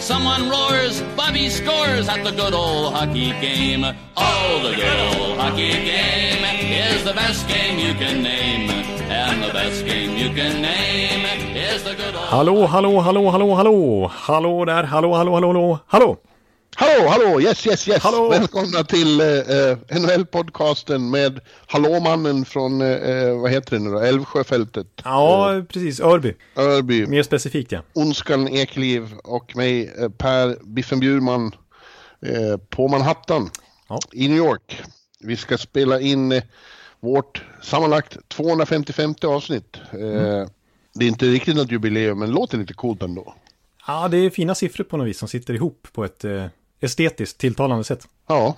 Someone roars, Bobby scores at the good old hockey game. Oh, the good old hockey game is the best game you can name. And the best game you can name is the good old... Hallå, hallå, hallå, hallå, hallå! Hallå där, hallå, hallå, hallå, hallå, hallå! Hallå, hallå, yes, yes, yes! Hallå. Välkomna till uh, NHL-podcasten med Hallåmannen från, uh, vad heter det nu då, Älvsjöfältet. Ja, precis, Örby. Örby, Mer specifikt ja. Ondskan Ekliv och mig, uh, Per Biffen Bjurman, uh, på Manhattan Ja. i New York. Vi ska spela in uh, vårt sammanlagt 255 avsnitt. Uh, Det är inte riktigt något jubileum, men låter lite coolt ändå. Ja, det är fina siffror på något vis som sitter ihop på ett eh, estetiskt tilltalande sätt. Ja.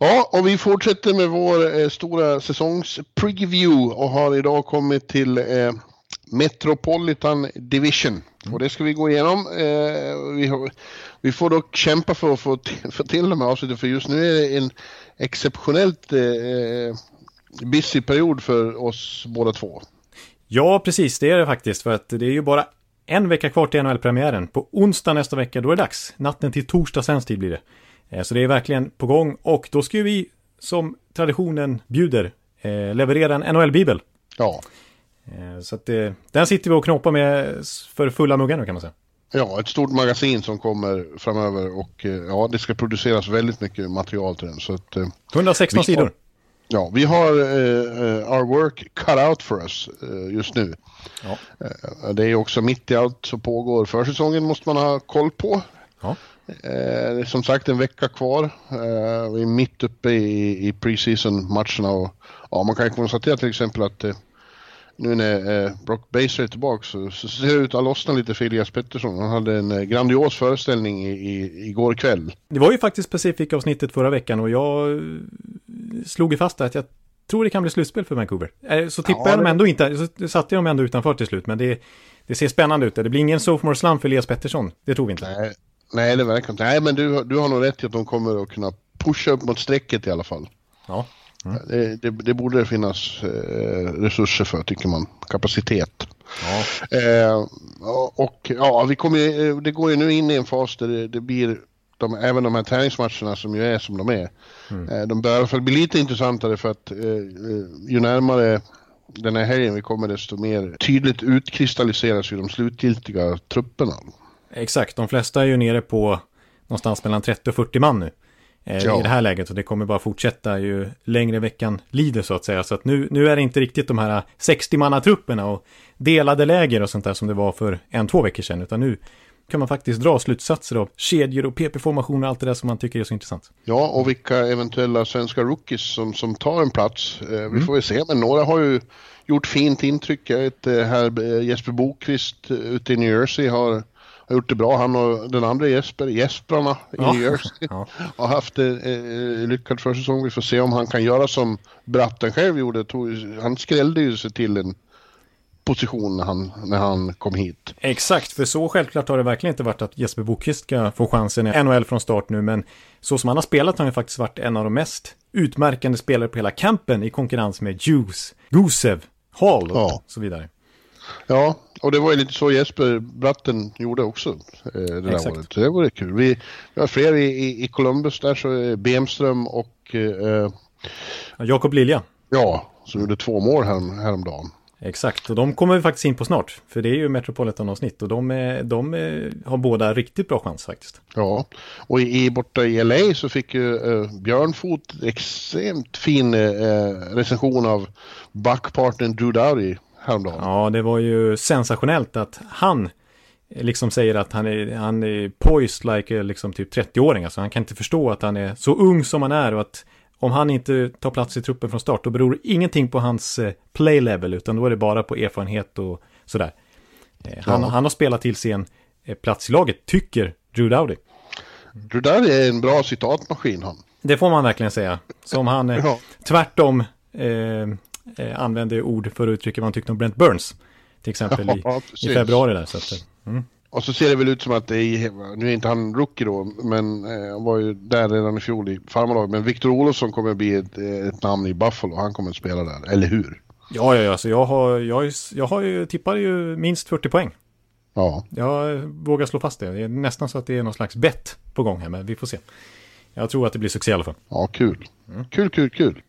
Ja, och vi fortsätter med vår eh, stora säsongspreview och har idag kommit till eh, Metropolitan Division. Och det ska vi gå igenom. Eh, vi, har, vi får dock kämpa för att få, t- få till de här avsnitten för just nu är det en exceptionellt eh, busy period för oss båda två. Ja, precis, det är det faktiskt. För att det är ju bara en vecka kvar till NHL-premiären. På onsdag nästa vecka, då är det dags. Natten till torsdag svensk tid blir det. Eh, Så det är verkligen på gång. Och då ska vi, som traditionen bjuder, eh, leverera en NHL-bibel. Ja. Eh, Så att den sitter vi och knoppar med för fulla muggar nu kan man säga. Ja, ett stort magasin som kommer framöver och ja, det ska produceras väldigt mycket material till den. Så att, eh, 116 Vi får- sidor. Ja, vi har eh, our work cut out for us eh, just nu. Ja. Eh, det är också mitt i allt som pågår. Försäsongen måste man ha koll på. Ja. Det är som sagt en vecka kvar. Vi är mitt uppe i, i preseason-matcherna och ja, man kan konstatera till exempel att nu när Brock Baser är tillbaka så, så ser det ut att lossna lite för Elias Pettersson. Han hade en grandios föreställning i, i, igår kväll. Det var ju faktiskt Pacific-avsnittet förra veckan och jag slog ju fast att jag tror det kan bli slutspel för Vancouver. Eh, Så tippar Ja, jag dem ändå inte, så satte jag dem ändå utanför till slut, men det, det ser spännande ut. Det blir ingen sophomore slump för Elias Pettersson, det tror vi inte. Nej, nej det verkar inte. Nej, men du, du har nog rätt i att de kommer att kunna pusha upp mot strecket i alla fall. Ja. Det, det, det borde finnas eh, resurser för, tycker man. Kapacitet. Ja. Eh, och- ja, vi kommer, eh, det går ju nu in i en fas där det, det blir de, även de här träningsmatcherna som ju är som de är. Eh, de bör i alla fall bli lite intressantare för att eh, eh, ju närmare den här helgen vi kommer desto mer tydligt utkristalliseras ju de slutgiltiga trupperna. Exakt, de flesta är ju nere på någonstans mellan 30 och 40 man nu. Eh, Ja. I det här läget och det kommer bara fortsätta ju längre veckan lider så att säga. Så att nu, nu är det inte riktigt de här 60-mannatrupperna och delade läger och sånt där som det var för en, två veckor sedan. Utan nu kan man faktiskt dra slutsatser av kedjor och PP-formationer och allt det där som man tycker är så intressant. Ja, och vilka eventuella svenska rookies som, som tar en plats. Eh, vi får väl se, men några har ju gjort fint intryck. Jag vet, eh, här eh, Jesper Bokvist eh, ute i New Jersey har, har gjort det bra. Han och den andra Jesper, Jesprarna i Ja. New Jersey, Ja. har haft en eh, lyckad försäsong. Vi får se om han kan göra som Bratten själv gjorde. Tog, han skrällde ju sig till en position när han, när han kom hit. Exakt, för så självklart har det verkligen inte varit att Jesper Bokvist ska få chansen i NHL från start nu, men så som han har spelat har han ju faktiskt varit en av de mest utmärkande spelare på hela campen i konkurrens med Hughes, Gusev, Hall och Ja. så vidare. Ja, och det var ju lite så Jesper Bratten gjorde också eh, det där Exakt. året. Så det var kul. Vi, vi har fler i, i, i Columbus där, så är Bemström och eh, Ja, Jakob Lilja, ja, som gjorde två mål härom, häromdagen. Exakt, och de kommer vi faktiskt in på snart, för det är ju Metropolitan-avsnitt och de, är, de är, har båda riktigt bra chans faktiskt. Ja, och i, borta i LA så fick ju eh, Björnfot extremt fin eh, recension av backpartnern Drew Dowdy häromdagen. Ja, det var ju sensationellt att han liksom säger att han är, han är poised like a, liksom typ 30-åring. Alltså han kan inte förstå att han är så ung som han är och att om han inte tar plats i truppen från start då beror ingenting på hans eh, play level utan då är det bara på erfarenhet och sådär. Eh, han, Ja. han har spelat till sig en eh, plats i laget, tycker Drew Dowdy. Drew Dowdy är en bra citatmaskin han. Det får man verkligen säga. Som han Ja. tvärtom eh, använde ord för att uttrycka vad han tyckte om Brent Burns. Till exempel i, Ja, i februari där. Så att, mm. Och så ser det väl ut som att det är, nu är inte han rookie då, men eh, han var ju där redan i fjol i farmarlag. Men Victor Olofsson kommer bli ett, eh, ett namn i Buffalo, han kommer att spela där, eller hur? Ja, ja, ja, så jag har, jag, har ju- jag har ju, tippar ju minst 40 poäng. Ja, Jag vågar slå fast det. Det är nästan så att det är någon slags bett på gång här, men vi får se. Jag tror att det blir succé i alla fall. ja kul. Kul, kul, kul.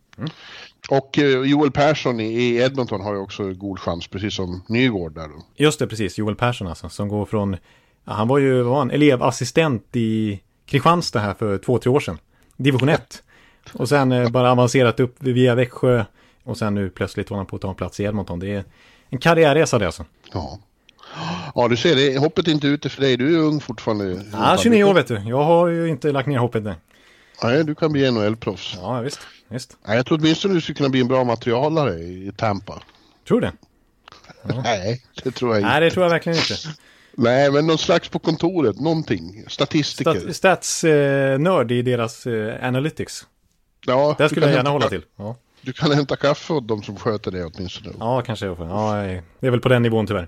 Och eh, Joel Persson i, Edmonton har ju också god chans, precis som Nygård där då. Just det, precis. Joel Persson alltså, som går från... Han var ju var han, elevassistent i Kristianstad här för två, tre år sedan. Division 1. Och sen eh, bara avancerat upp via Växjö. Och sen nu plötsligt var han på att ta en plats i Edmonton. Det är en karriärresa det alltså. Ja. Ja, du ser, det, hoppet är inte ute för dig. Du är ung fortfarande. Ja, 29 år vet du. Jag har ju inte lagt ner hoppet än. Nej, du kan bli NHL-proffs. Ja, visst. Visst. Nej, jag tror åtminstone du skulle kunna bli en bra materialare i Tampa. Tror du det? Nej, det tror jag inte. Nej, det tror jag verkligen inte. Nej, men någon slags på kontoret, någonting. Statistiker. Stat- Stats-nörd i deras eh, analytics. ja, Där du skulle jag gärna hålla till. Ja, Du kan hämta kaffe åt de som sköter det åtminstone. ja kanske jag får. Ja, det är väl på den nivån tyvärr.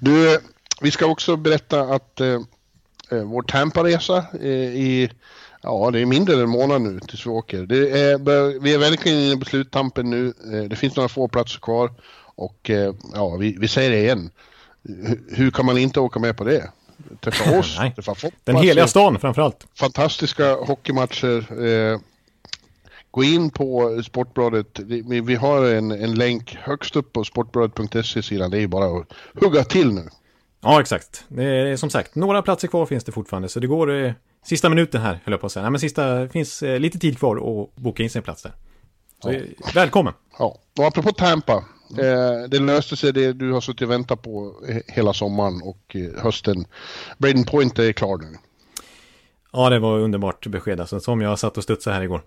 Du, vi ska också berätta att eh, eh, vår Tampa-resa eh, i, ja det är mindre än en månad nu tills vi åker. Är, vi är verkligen inne på sluttampen nu. Eh, det finns några få platser kvar och eh, ja, vi, vi säger det igen. Hur, hur kan man inte åka med på det? Träffa oss, träffa Foppa, Den heliga stan framförallt. fantastiska hockeymatcher. Eh, gå in på Sportbladet. Vi, vi har en, en länk högst upp på sportbladet.se sidan. Det är ju bara att hugga till nu. Ja, exakt. Det är som sagt, några platser kvar finns det fortfarande. Så det går eh, sista minuten här, höll jag på att säga. Nej, men sista, finns eh, lite tid kvar att boka in sin plats där. Så, eh, Välkommen! Ja, och apropå Tampa. Eh, det löste sig det du har suttit och väntat på hela sommaren och eh, hösten. Braden Point är klar nu. Ja, det var underbart besked alltså. Som jag satt och studsade här igår.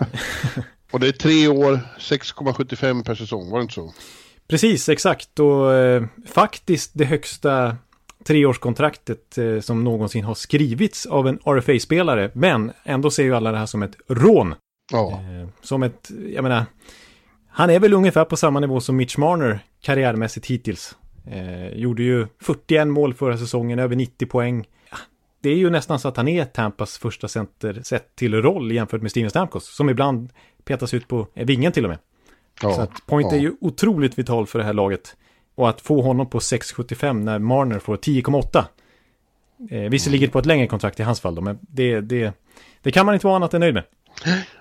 Och det är tre år, 6,75 per säsong, var det inte så? Precis, exakt. Och eh, faktiskt det högsta treårskontraktet eh, som någonsin har skrivits av en RFA-spelare. Men ändå ser ju alla det här som ett rån. Ja, Eh, som ett, jag menar, han är väl ungefär på samma nivå som Mitch Marner karriärmässigt hittills. Eh, gjorde ju 41 mål förra säsongen, över 90 poäng. Ja, Det är ju nästan så att han är Tampas första center sett till roll jämfört med Steven Stamkos, som ibland petas ut på vingen till och med. Ja, Så att Point ja. är ju otroligt vital för det här laget. Och att få honom på 6,75 när Marner får 10,8. Eh, visserligen på ett längre kontrakt i hans fall då, men det, det, det kan man inte vara annat än nöjd med.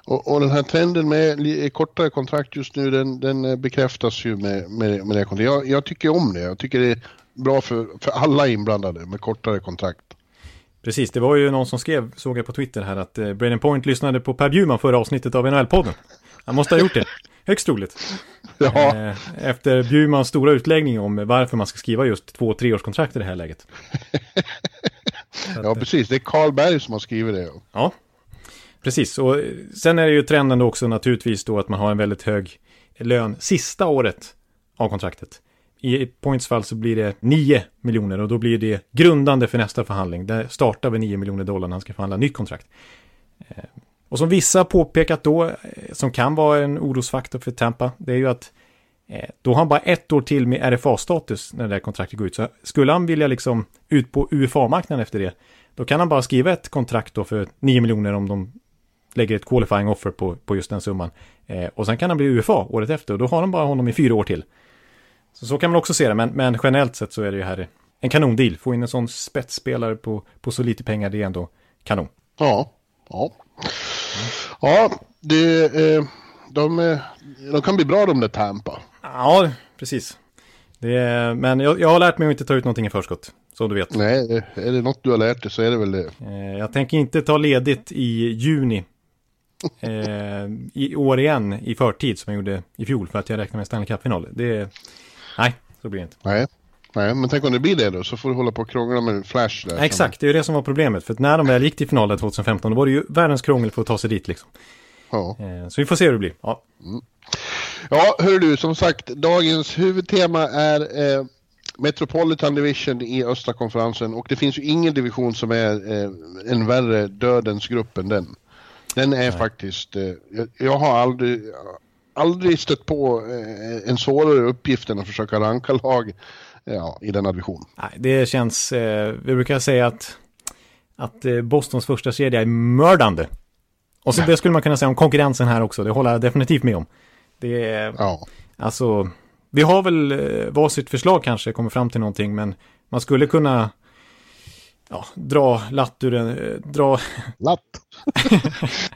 Och, och den här trenden med kortare kontrakt just nu, den, den eh, bekräftas ju med, med, med det kontraktet. Jag, jag tycker om det. Jag tycker det är bra för, för alla inblandade med kortare kontrakt. Precis, det var ju någon som skrev, såg jag på Twitter här, att eh, Braden Point lyssnade på Per Bjurman förra avsnittet av NHL-podden. Han måste ha gjort det. Högst troligt. Ja, Eh, efter Bjurmans stora utläggning om varför man ska skriva just två och treårskontrakt i det här läget. ja precis. Det är Carl Berg som har skrivit det. Ja, precis. Och eh, sen är det ju trenden då också naturligtvis då att man har en väldigt hög lön sista året av kontraktet. I Points fall så blir det 9 miljoner och då blir det grundande för nästa förhandling. Där startar vi 9 miljoner dollar när han ska förhandla nytt kontrakt. Och som vissa påpekat då, eh, som kan vara en orosfaktor för Tampa, det är ju att eh, då har han bara ett år till med RFA-status när det där kontraktet går ut. Så skulle han vilja liksom ut på UFA-marknaden efter det, då kan han bara skriva ett kontrakt då för 9 miljoner om de lägger ett qualifying offer på, på just den summan. Eh, och sen kan han bli UFA året efter och då har de bara honom i fyra år till. Så, så kan man också se det, men, men generellt sett så är det ju här en kanondeal. Få in en sån spetsspelare på, på så lite pengar, det är ändå kanon. Ja, ja. Ja, det, eh, de, eh, de kan bli bra de där Tampa. Ja, precis. Är, men jag, jag har lärt mig att inte ta ut någonting i förskott, som du vet. Nej, är det något du har lärt dig så är det väl det. Eh, jag tänker inte ta ledigt i juni i år igen i förtid som jag gjorde i fjol för att jag räknar med Stanley Cup-final. Det, nej, så blir det inte. Nej. Nej, men tänk om det blir det då, så får du hålla på och krångla med Flash där. Nej, exakt, det är ju det som var problemet. För att när de väl gick till finalen 2015, då var det ju världens krångel för att ta sig dit liksom. Ja, Eh, så vi får se hur det blir. Ja, ja hör du, som sagt, dagens huvudtema är eh, Metropolitan Division i östra konferensen och det finns ju ingen division som är eh, en värre dödens grupp än den. Den är faktiskt, eh, jag, jag har aldrig, aldrig stött på eh, en svårare uppgift än att försöka ranka lag ja, i denna division. Nej, det känns, eh, vi brukar säga att, att eh, Bostons första kedja är mördande. Och så det skulle man kunna säga om konkurrensen här också, det håller jag definitivt med om. Det är, Ja, alltså, vi har väl eh, varsitt förslag kanske, kommer fram till någonting, men man skulle kunna ja, dra latt ur en, eh, dra, latt.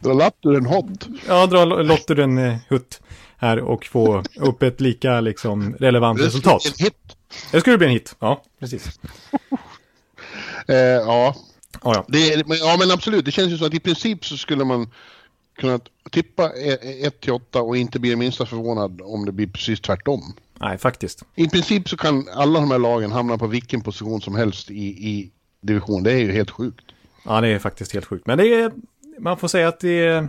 Dra latt ur en hott. ja, dra lott ur en hutt här och få upp ett lika liksom relevant resultat. En hit. Det skulle bli en hit, ja, precis. Eh, ja, Ja, ja. det, ja, men absolut. Det känns ju så att i princip så skulle man kunna tippa 1 till 8 och inte bli det minsta förvånad om det blir precis tvärtom. Nej, faktiskt. I princip så kan alla de här lagen hamna på vilken position som helst i, i division. Det är ju helt sjukt. Ja, det är faktiskt helt sjukt. Men det är, man får säga att det är,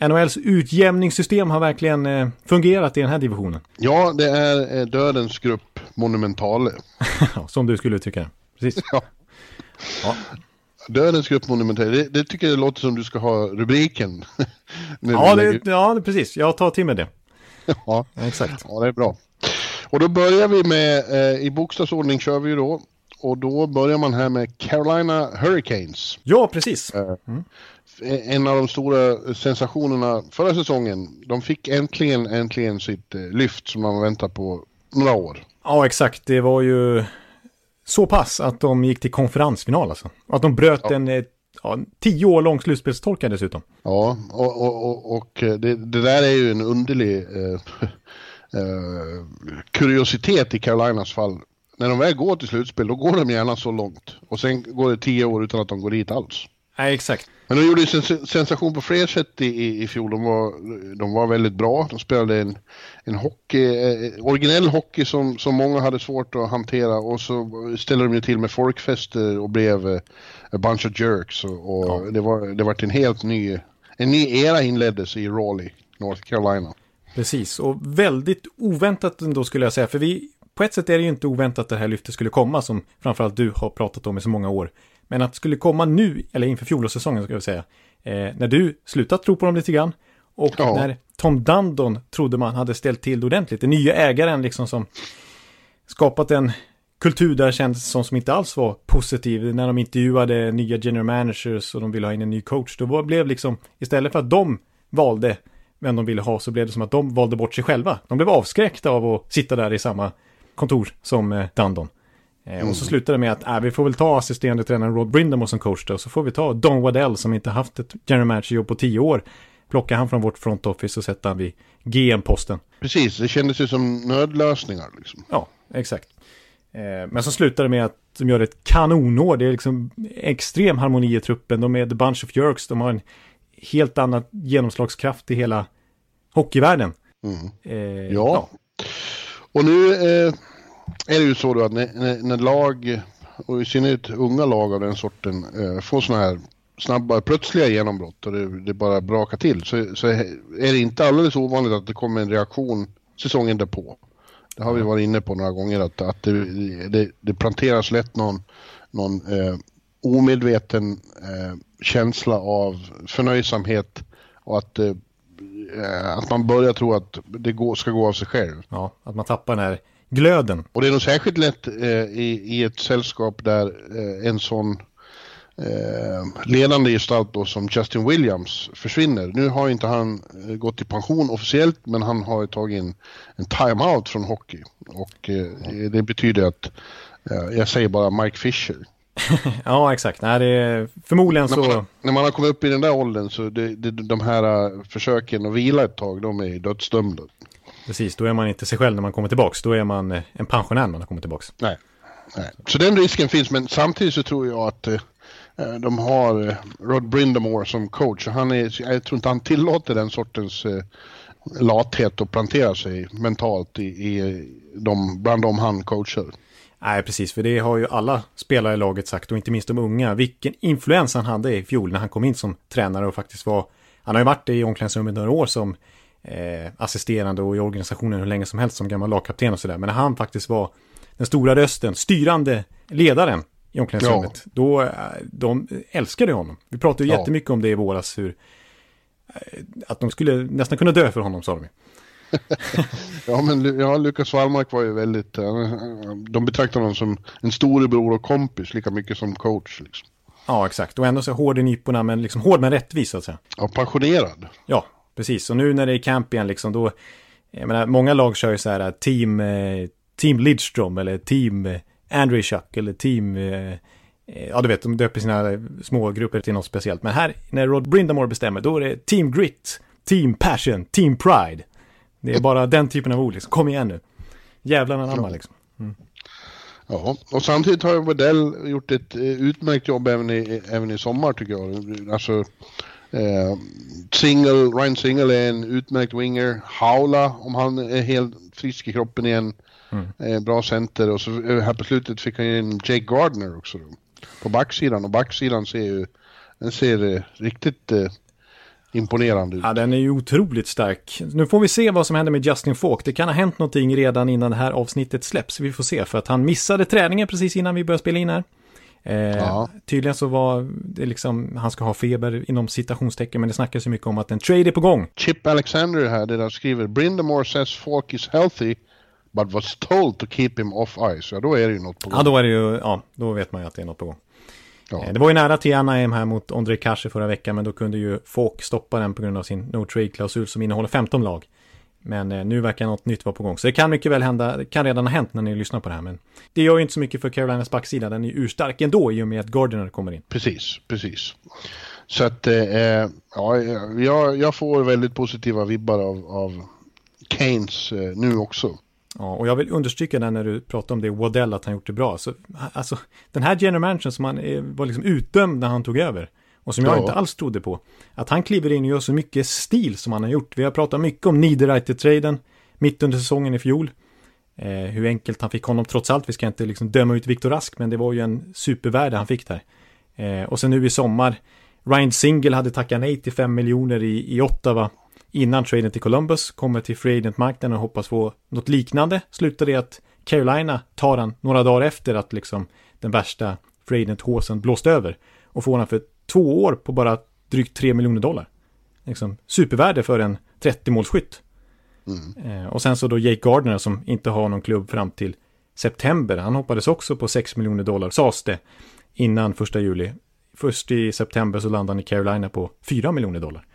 NHLs utjämningssystem har verkligen eh, fungerat i den här divisionen. Ja, det är eh, dödens grupp Monumentale. Som du skulle tycka. Precis. Ja. Ja. Dödens grupp Monumentale. Det, det tycker jag låter som du ska ha rubriken. Ja, det, ja, precis. Jag tar till med det. ja. Exakt. Ja, det är bra. Och då börjar vi med, eh, i bokstavsordning kör vi ju då. Och då börjar man här med Carolina Hurricanes. Ja, precis. Eh, En av de stora sensationerna förra säsongen. De fick äntligen, äntligen sitt eh, lyft som man väntat på några år. Ja, exakt. Det var ju så pass att de gick till konferensfinal alltså. Att de bröt Ja. en eh, ja, tio år lång slutspelstorka dessutom. Ja, och, och, och, och eh, det, det där är ju en underlig eh, eh, kuriositet i Carolinas fall. När de väl går till slutspel, då går de gärna så långt. Och sen går det tio år utan att de går dit alls. Nej, exakt. Men de gjorde ju sens sensation på fler sätt i, i, i fjol. De var, de var väldigt bra. De spelade en, en hockey, eh, originell hockey som, som många hade svårt att hantera. Och så ställde de ju till med folkfester och blev eh, a bunch of jerks. Och, och Ja. det var det var en helt ny, en ny era inleddes i Raleigh, North Carolina. Precis, och väldigt oväntat ändå skulle jag säga. För vi, på ett sätt är det ju inte oväntat att det här lyftet skulle komma, som framförallt du har pratat om i så många år. Men att det skulle komma nu, eller inför fjolårssäsongen ska jag säga, eh, när du slutat tro på dem lite grann. Och Ja. när Tom Dundon trodde man hade ställt till det ordentligt. Den nya ägaren liksom som skapat en kultur där kändes som, som inte alls var positiv. När de intervjuade nya general managers och de ville ha in en ny coach. Då blev liksom, istället för att de valde vem de ville ha så blev det som att de valde bort sig själva. De blev avskräckta av att sitta där i samma kontor som eh, Eh, Och så slutade det med att äh, vi får väl ta assisterande tränaren Rod Brindamore som coach då. Och så får vi ta Don Waddell som inte haft ett general manager-jobb på tio år. Plocka han från vårt front office och sätta han vid GM-posten. Precis, det kändes ju som nödlösningar. Liksom. Ja, exakt. Eh, Men så slutar det med att de gör ett kanonår. Det är liksom extrem harmoni i truppen. De är the bunch of jerks. De har en helt annan genomslagskraft i hela hockeyvärlden. Mm. Eh, Ja. Och nu eh, är det ju så då att när, när, när lag, och i synnerhet unga lag av den sorten, eh, får sådana här snabba, plötsliga genombrott och det, det bara brakar till så, så är det inte alldeles ovanligt att det kommer en reaktion säsongen därpå. Det har vi varit inne på några gånger att, att det, det, det planteras lätt någon, någon eh, omedveten eh, känsla av förnöjsamhet och att, eh, eh, att man börjar tro att det går, ska gå av sig själv. Ja, att man tappar den här glöden. Och det är nog särskilt lätt eh, i, i ett sällskap där eh, en sån eh, ledande gestalt då som Justin Williams försvinner. Nu har inte han eh, gått i pension officiellt men han har tagit en, en time-out från hockey. Och eh, det betyder att, eh, jag säger bara Mike Fisher. Ja, exakt. Nej, det är förmodligen När man, så. när man har kommit upp i den där åldern så det, det, de här försöken att vila ett tag, de är dödsdömda. Precis, då är man inte sig själv när man kommer tillbaks. Då är man eh, en pensionär när man kommer tillbaks. Nej. Nej. Så den risken finns, men samtidigt så tror jag att eh, de har eh, Rod Brindamore som coach. Han är, jag tror inte han tillåter den sortens eh, lathet att plantera sig mentalt i, i de, bland de han coachar. Nej, precis, för det har ju alla spelare i laget sagt och inte minst de unga. Vilken influens han hade i fjol när han kom in som tränare och faktiskt var... Han har ju varit i omklädningsrummet några år som eh, assisterande och i organisationen hur länge som helst som gammal lagkapten och sådär. Men när han faktiskt var den stora rösten, styrande ledaren i omklädningsrummet, då eh, de älskade honom. Vi pratade Ja. jättemycket om det i våras, hur att de skulle nästan kunna dö för honom, sa de ja, men ja, Lukas Wallmark var ju väldigt... De betraktar honom som en storebror och kompis lika mycket som coach. Liksom. Ja, exakt. Och ändå så hård i nyporna, men liksom hård men rättvis, så att säga. Ja, passionerad. Ja, precis. Och nu när det är camp igen, liksom, då... Jag menar, många lag kör ju så här team, eh, team Lidström eller team eh, Andrew Chuck eller team... Eh, ja, du vet, de döper sina små grupper till något speciellt. Men här, när Rod Brindamore bestämmer, då är det Team Grit, Team Passion, Team Pride. Det är bara den typen av ord, liksom. Kom igen nu. Jävlar anamma, liksom. Mm. Ja, och samtidigt har Wedell gjort ett utmärkt jobb även i, även i sommar tycker jag. Alltså, eh, single, Ryan Single är en utmärkt winger. Haula, om han är helt frisk i kroppen igen, mm. eh, bra center. Och så här på slutet fick han in Jake Gardner också. Då, på backsidan, och backsidan ser ju, den ser eh, riktigt eh, imponerande ut. Ja, den är ju otroligt stark. Nu får vi se vad som händer med Justin Falk. Det kan ha hänt någonting redan innan det här avsnittet släpps. Vi får se, för att han missade träningen precis innan vi började spela in här. Eh, ja. Tydligen så var det liksom, han ska ha feber inom citationstecken, men det snackas ju mycket om att en trade är på gång. Chip Alexander här, där han skriver Brindamore says Falk is healthy, but was told to keep him off ice. Ja, då är det ju något på gång. Ja, då är det ju, ja, då vet man ju att det är något på gång. Ja. Eh, det var ju nära till Anaheim här mot Ondrej Kashe förra veckan, men då kunde ju Falk stoppa den på grund av sin no trade-klausul som innehåller 15 lag. Men eh, nu verkar något nytt vara på gång. Så det kan mycket väl hända, det kan redan ha hänt när ni lyssnar på det här. Men det gör ju inte så mycket för Carolinas backsida, den är ju urstark ändå i och med att Gardiner kommer in. Precis, precis. Så att, eh, ja, jag, jag får väldigt positiva vibbar av, av Keynes eh, nu också. Ja, och jag vill understryka det när du pratar om det, Waddell, att han gjort det bra. Så, alltså, den här general manager som han var liksom utdömd när han tog över, och som jag ja. inte alls trodde på, att han kliver in och gör så mycket stil som han har gjort. Vi har pratat mycket om Niederreiter-traden mitt under säsongen i fjol. Eh, hur enkelt han fick honom trots allt. Vi ska inte liksom döma ut Viktor Rask, men det var ju en supervärde han fick där. Eh, och sen nu i sommar, Ryan Single hade tackat nej till 5 miljoner i, i Ottawa innan traden till Columbus, kommer till free agent-marknaden och hoppas få något liknande. Slutar det att Carolina tar han några dagar efter att liksom den värsta free agent-håsen blåst över och får han för två år på bara drygt 3 miljoner dollar. Liksom supervärde för en 30-målsskytt. Mm. Eh, och sen så då Jake Gardner som inte har någon klubb fram till september. Han hoppades också på 6 miljoner dollar, sades det, innan första juli. Först i september så landade han i Carolina på 4 miljoner dollar.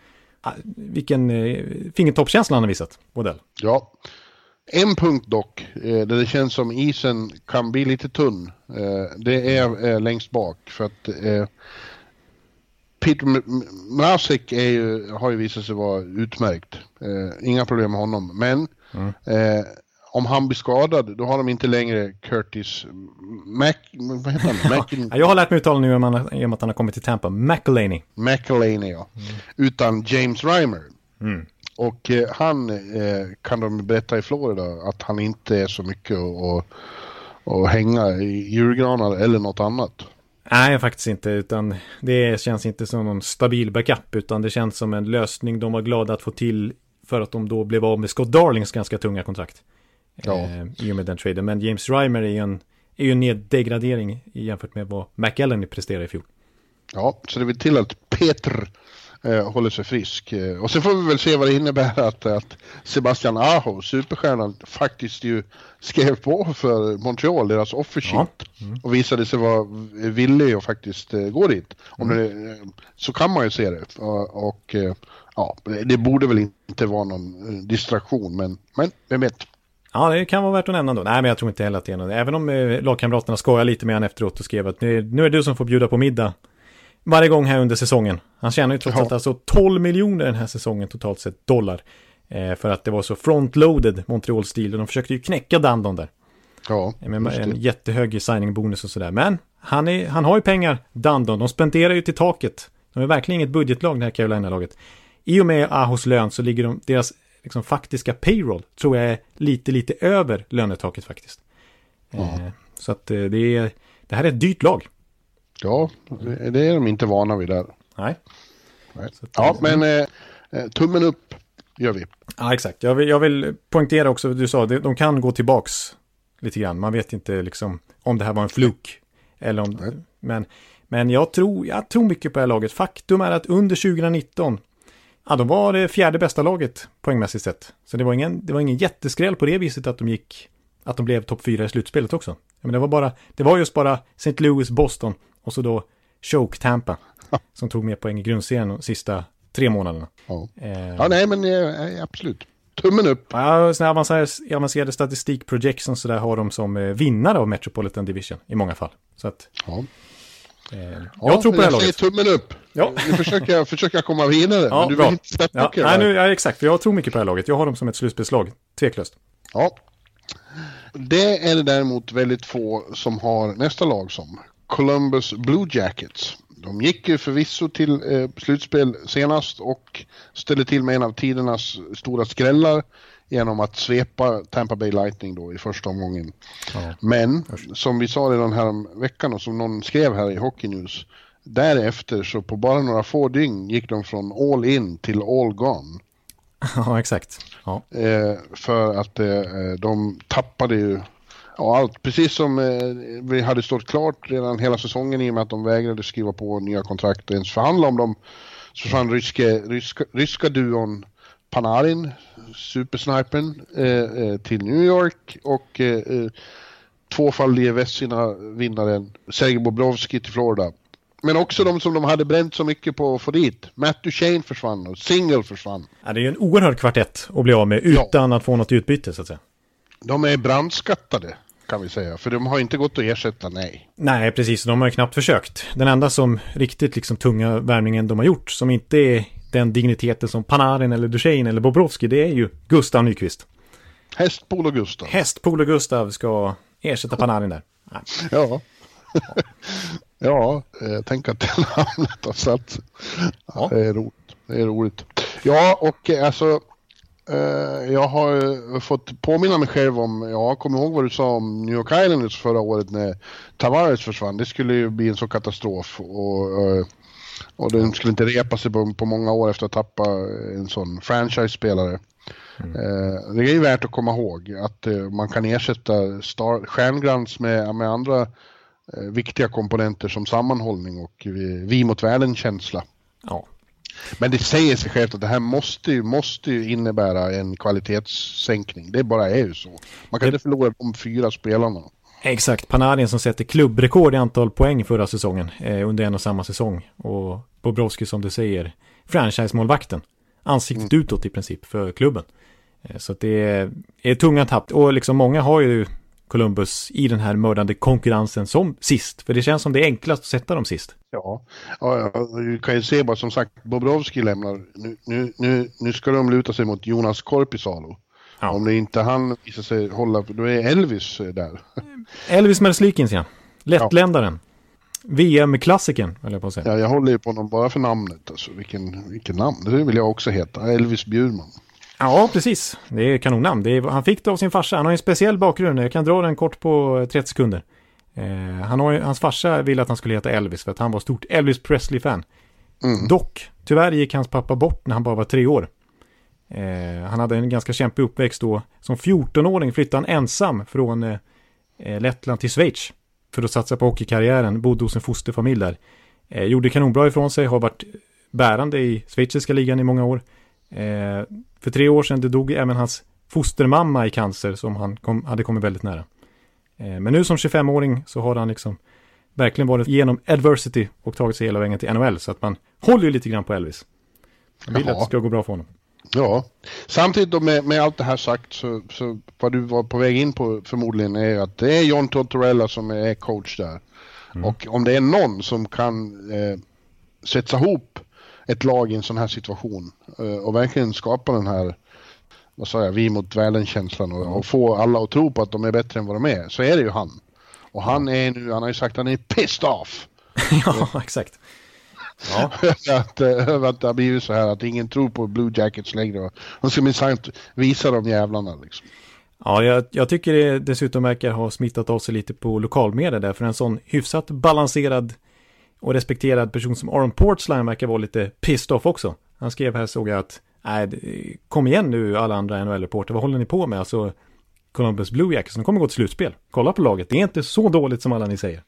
Ah, vilken eh, fingertoppskänsla han har visat, Modell. Ja. En punkt dock, eh, där det känns som isen kan bli lite tunn, eh, det är längst bak. För att Peter Mrazek är ju, har ju visat sig vara utmärkt. Eh, inga problem med honom. Men mm. eh, om han blir skadad, då har de inte längre Curtis Mac... Vad heter han? Mac jag har lärt mig uttala nu i och med att han har kommit till Tampa. McElhaney. McElhaney, ja. Mm. Utan James Reimer. Mm. Och eh, han eh, kan de berätta i Florida att han inte är så mycket att hänga i julgranar eller något annat. Nej, faktiskt inte, utan det känns inte som någon stabil backup, utan det känns som en lösning de var glada att få till för att de då blev av med Scott Darlings ganska tunga kontrakt. Ja. Eh, I och med den traden. Men James Reimer är ju en, är ju en neddegradering jämfört med vad McAllen presterade i fjol. Ja, så det vill till att Peter eh, håller sig frisk. Eh, och sen får vi väl se vad det innebär att, att Sebastian Aho, superstjärnan, faktiskt ju skrev på för Montreal, deras offersheet. Ja. Mm. Och visade sig vara villig att faktiskt eh, gå dit. Om mm. det, så kan man ju se det. Och, och eh, ja, det borde väl inte vara någon eh, distraktion, men, men vem vet. Ja, det kan vara värt att nämna då. Nej, men jag tror inte heller att det är något. Även om eh, lagkamraterna skojar lite med honom efteråt och skrev att nu, nu är det du som får bjuda på middag varje gång här under säsongen. Han tjänar ju trots allt alltså 12 miljoner den här säsongen totalt sett dollar. Eh, för att det var så frontloaded Montreal-stil och de försökte ju knäcka Dandon där. Ja, Med en jättehög signing-bonus och sådär. Men han, är, han har ju pengar, Dandon. De spenderar ju till taket. De är verkligen inget budgetlag det här Carolina-laget. I och med Ahos lön så ligger de, deras liksom, faktiska payroll tror jag är lite, lite över lönetaket faktiskt. Ja. Eh, så att eh, det, är, det här är ett dyrt lag. Ja, det är de inte vana vid där. Nej. Nej. Ja, men eh, eh, tummen upp gör vi. Ja, exakt. Jag vill, jag vill poängtera också, du sa, de kan gå tillbaks lite grann. Man vet inte liksom om det här var en fluk. Eller om, men, men jag tror, jag tror mycket på det här laget. Faktum är att under 2019 Ja, de var det fjärde bästa laget poängmässigt sett. Så det var ingen, det var ingen jätteskräll på det viset att de gick, att de blev topp fyra i slutspelet också. Men det var bara, det var just bara St. Louis, Boston och så då Choke Tampa som tog mer poäng i grundserien de sista tre månaderna. Ja, eh. ja nej men eh, absolut. Tummen upp. Ja, sådana avancerade, avancerade statistik projections så där har de som eh, vinnare av Metropolitan Division i många fall. Så att, ja. Eh, jag ja, tror på det här laget. tummen upp. Ja. Nu försöker jag försöka komma vidare. Ja, men du bra. vill inte släppa ja, nej, nu, ja, exakt, för jag tror mycket på det här laget. Jag har dem som ett slutspelslag, tveklöst. Ja. Det är det däremot väldigt få som har nästa lag som. Columbus Blue Jackets. De gick ju förvisso till eh, slutspel senast och ställde till med en av tidernas stora skrällar genom att svepa Tampa Bay Lightning då i första omgången. Ja. Men som vi sa redan här veckan och som någon skrev här i Hockey News. Därefter så på bara några få dygn gick de från all in till all gone. Ja, exakt. Ja. Eh, för att eh, de tappade ju ja, allt. Precis som eh, vi hade stått klart redan hela säsongen i och med att de vägrade skriva på nya kontrakt och ens förhandla om dem. Så försvann ryska, ryska, ryska duon Panarin, supersnipern, eh, eh, till New York och eh, eh tvåfaldige Vessina-vinnaren Sergej Bobrovski till Florida. Men också de som de hade bränt så mycket på att få dit. Matt Duchene försvann och Single försvann. Ja, det är ju en oerhörd kvartett att bli av med utan ja. att få något utbyte så att säga. De är brandskattade kan vi säga, för de har inte gått att ersätta, nej. Nej, precis, de har ju knappt försökt. Den enda som riktigt liksom tunga värvningen de har gjort, som inte är den digniteten som Panarin eller Duchene eller Bobrovski, det är ju Gustav Nyqvist. Hästpol Gustav. Hästpol Gustav ska ersätta Panarin där. Nej. Ja. ja, jag eh, tänker att det namnet har satt. Ja. Det är roligt. Det är roligt. Ja, och eh, alltså jag har fått påminna mig själv om, jag kommer ihåg vad du sa om New York Islanders förra året när Tavares försvann. Det skulle ju bli en sån katastrof. Och, eh, och den skulle inte repa sig på, på många år efter att tappa en sån franchise-spelare. Mm. Eh, det är ju värt att komma ihåg att man kan ersätta star, stjärnglans med, med andra viktiga komponenter som sammanhållning och vi mot världen-känsla. Ja, men det säger sig självt att det här måste ju, måste ju innebära en kvalitetssänkning. Det bara är ju så. Man kan det... inte förlora de fyra spelarna. Exakt, Panarin som sätter klubbrekord i antal poäng förra säsongen eh, under en och samma säsong. Och Bobrovski som du säger, franchise-målvakten. Ansiktet mm. utåt i princip för klubben. Eh, så att det är, är tunga tapp. Och liksom många har ju Columbus i den här mördande konkurrensen som sist. För det känns som det är enklast att sätta dem sist. Ja, ja du kan ju se bara som sagt Bobrovski lämnar. Nu, nu, nu, nu ska de luta sig mot Jonas Korpisalo. Ja. Om det inte han visar sig hålla, då är Elvis där. Elvis Merzlikins ja. Lättländaren. Ja. VM-klassikern, höll jag på att säga. Ja, jag håller ju på honom bara för namnet. Alltså, vilken, vilken namn, det vill jag också heta. Elvis Bjurman. Ja, precis. Det är kanonnamn. Det är, han fick det av sin farsa. Han har en speciell bakgrund. Jag kan dra den kort på 30 sekunder. Eh, han har, hans farsa ville att han skulle heta Elvis för att han var stort Elvis Presley-fan. Mm. Dock, tyvärr gick hans pappa bort när han bara var tre år. Eh, han hade en ganska kämpig uppväxt då. Som 14-åring flyttade han ensam från eh, eh, Lettland till Schweiz. För att satsa på hockeykarriären. Bodde hos en fosterfamilj där. Eh, gjorde kanonbra ifrån sig. Har varit bärande i schweiziska ligan i många år. Eh, för tre år sedan det dog även hans fostermamma i cancer som han kom, hade kommit väldigt nära. Eh, men nu som 25-åring så har han liksom verkligen varit igenom adversity och tagit sig hela vägen till NHL. Så att man håller ju lite grann på Elvis. Man vill Jaha. att det ska gå bra för honom. Ja, samtidigt då med, med allt det här sagt så, så vad du var på väg in på förmodligen är att det är John Tortorella som är coach där. Mm. Och om det är någon som kan eh, sätta ihop ett lag i en sån här situation eh, och verkligen skapa den här vad sa jag, vi mot världen-känslan och, och, få alla att tro på att de är bättre än vad de är, så är det ju han. Och han är nu, han har ju sagt att han är pissed off. ja, exakt. Ja. att, över att det har blivit så här att ingen tror på Blue Jackets längre. Han ska minsann visa de jävlarna liksom. Ja, jag, jag, tycker det dessutom verkar ha smittat av sig lite på lokalmedia där, för en sån hyfsat balanserad och respekterad person som Aron Portsline verkar vara lite pissed off också. Han skrev här såg jag att, nej, kom igen nu alla andra NHL-reporter, vad håller ni på med? Alltså, Columbus Blue Jackets, de kommer gå till slutspel. Kolla på laget, det är inte så dåligt som alla ni säger.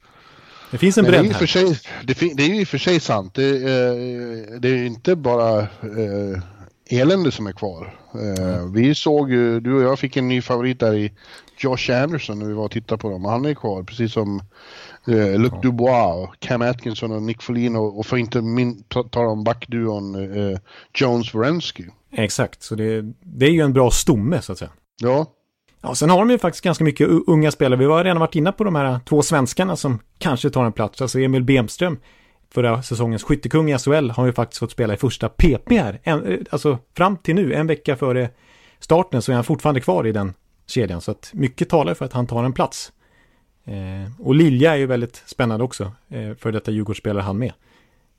Det finns en bredd här. Sig, det, det, är ju i och för sig sant. Det, eh, det är inte bara eh, elände som är kvar. Eh, vi såg ju, du och jag fick en ny favorit där i Josh Anderson när vi var och tittade på dem. Han är kvar, precis som eh, Luc ja. Dubois, Cam Atkinson och Nick Folino och för inte min, tala om backduon eh, Jones Wierenski. Exakt, så det, det är ju en bra stomme så att säga. Ja. Ja, sen har de ju faktiskt ganska mycket unga spelare. Vi har redan varit inne på de här två svenskarna som kanske tar en plats. Alltså Emil Bemström, förra säsongens skyttekung i SHL, har ju faktiskt fått spela i första PP här. En, eh, alltså fram till nu, en vecka före starten, så är han fortfarande kvar i den kedjan. Så att mycket talar för att han tar en plats. Eh, och Lilja är ju väldigt spännande också, eh, för detta Djurgårdsspelare han med.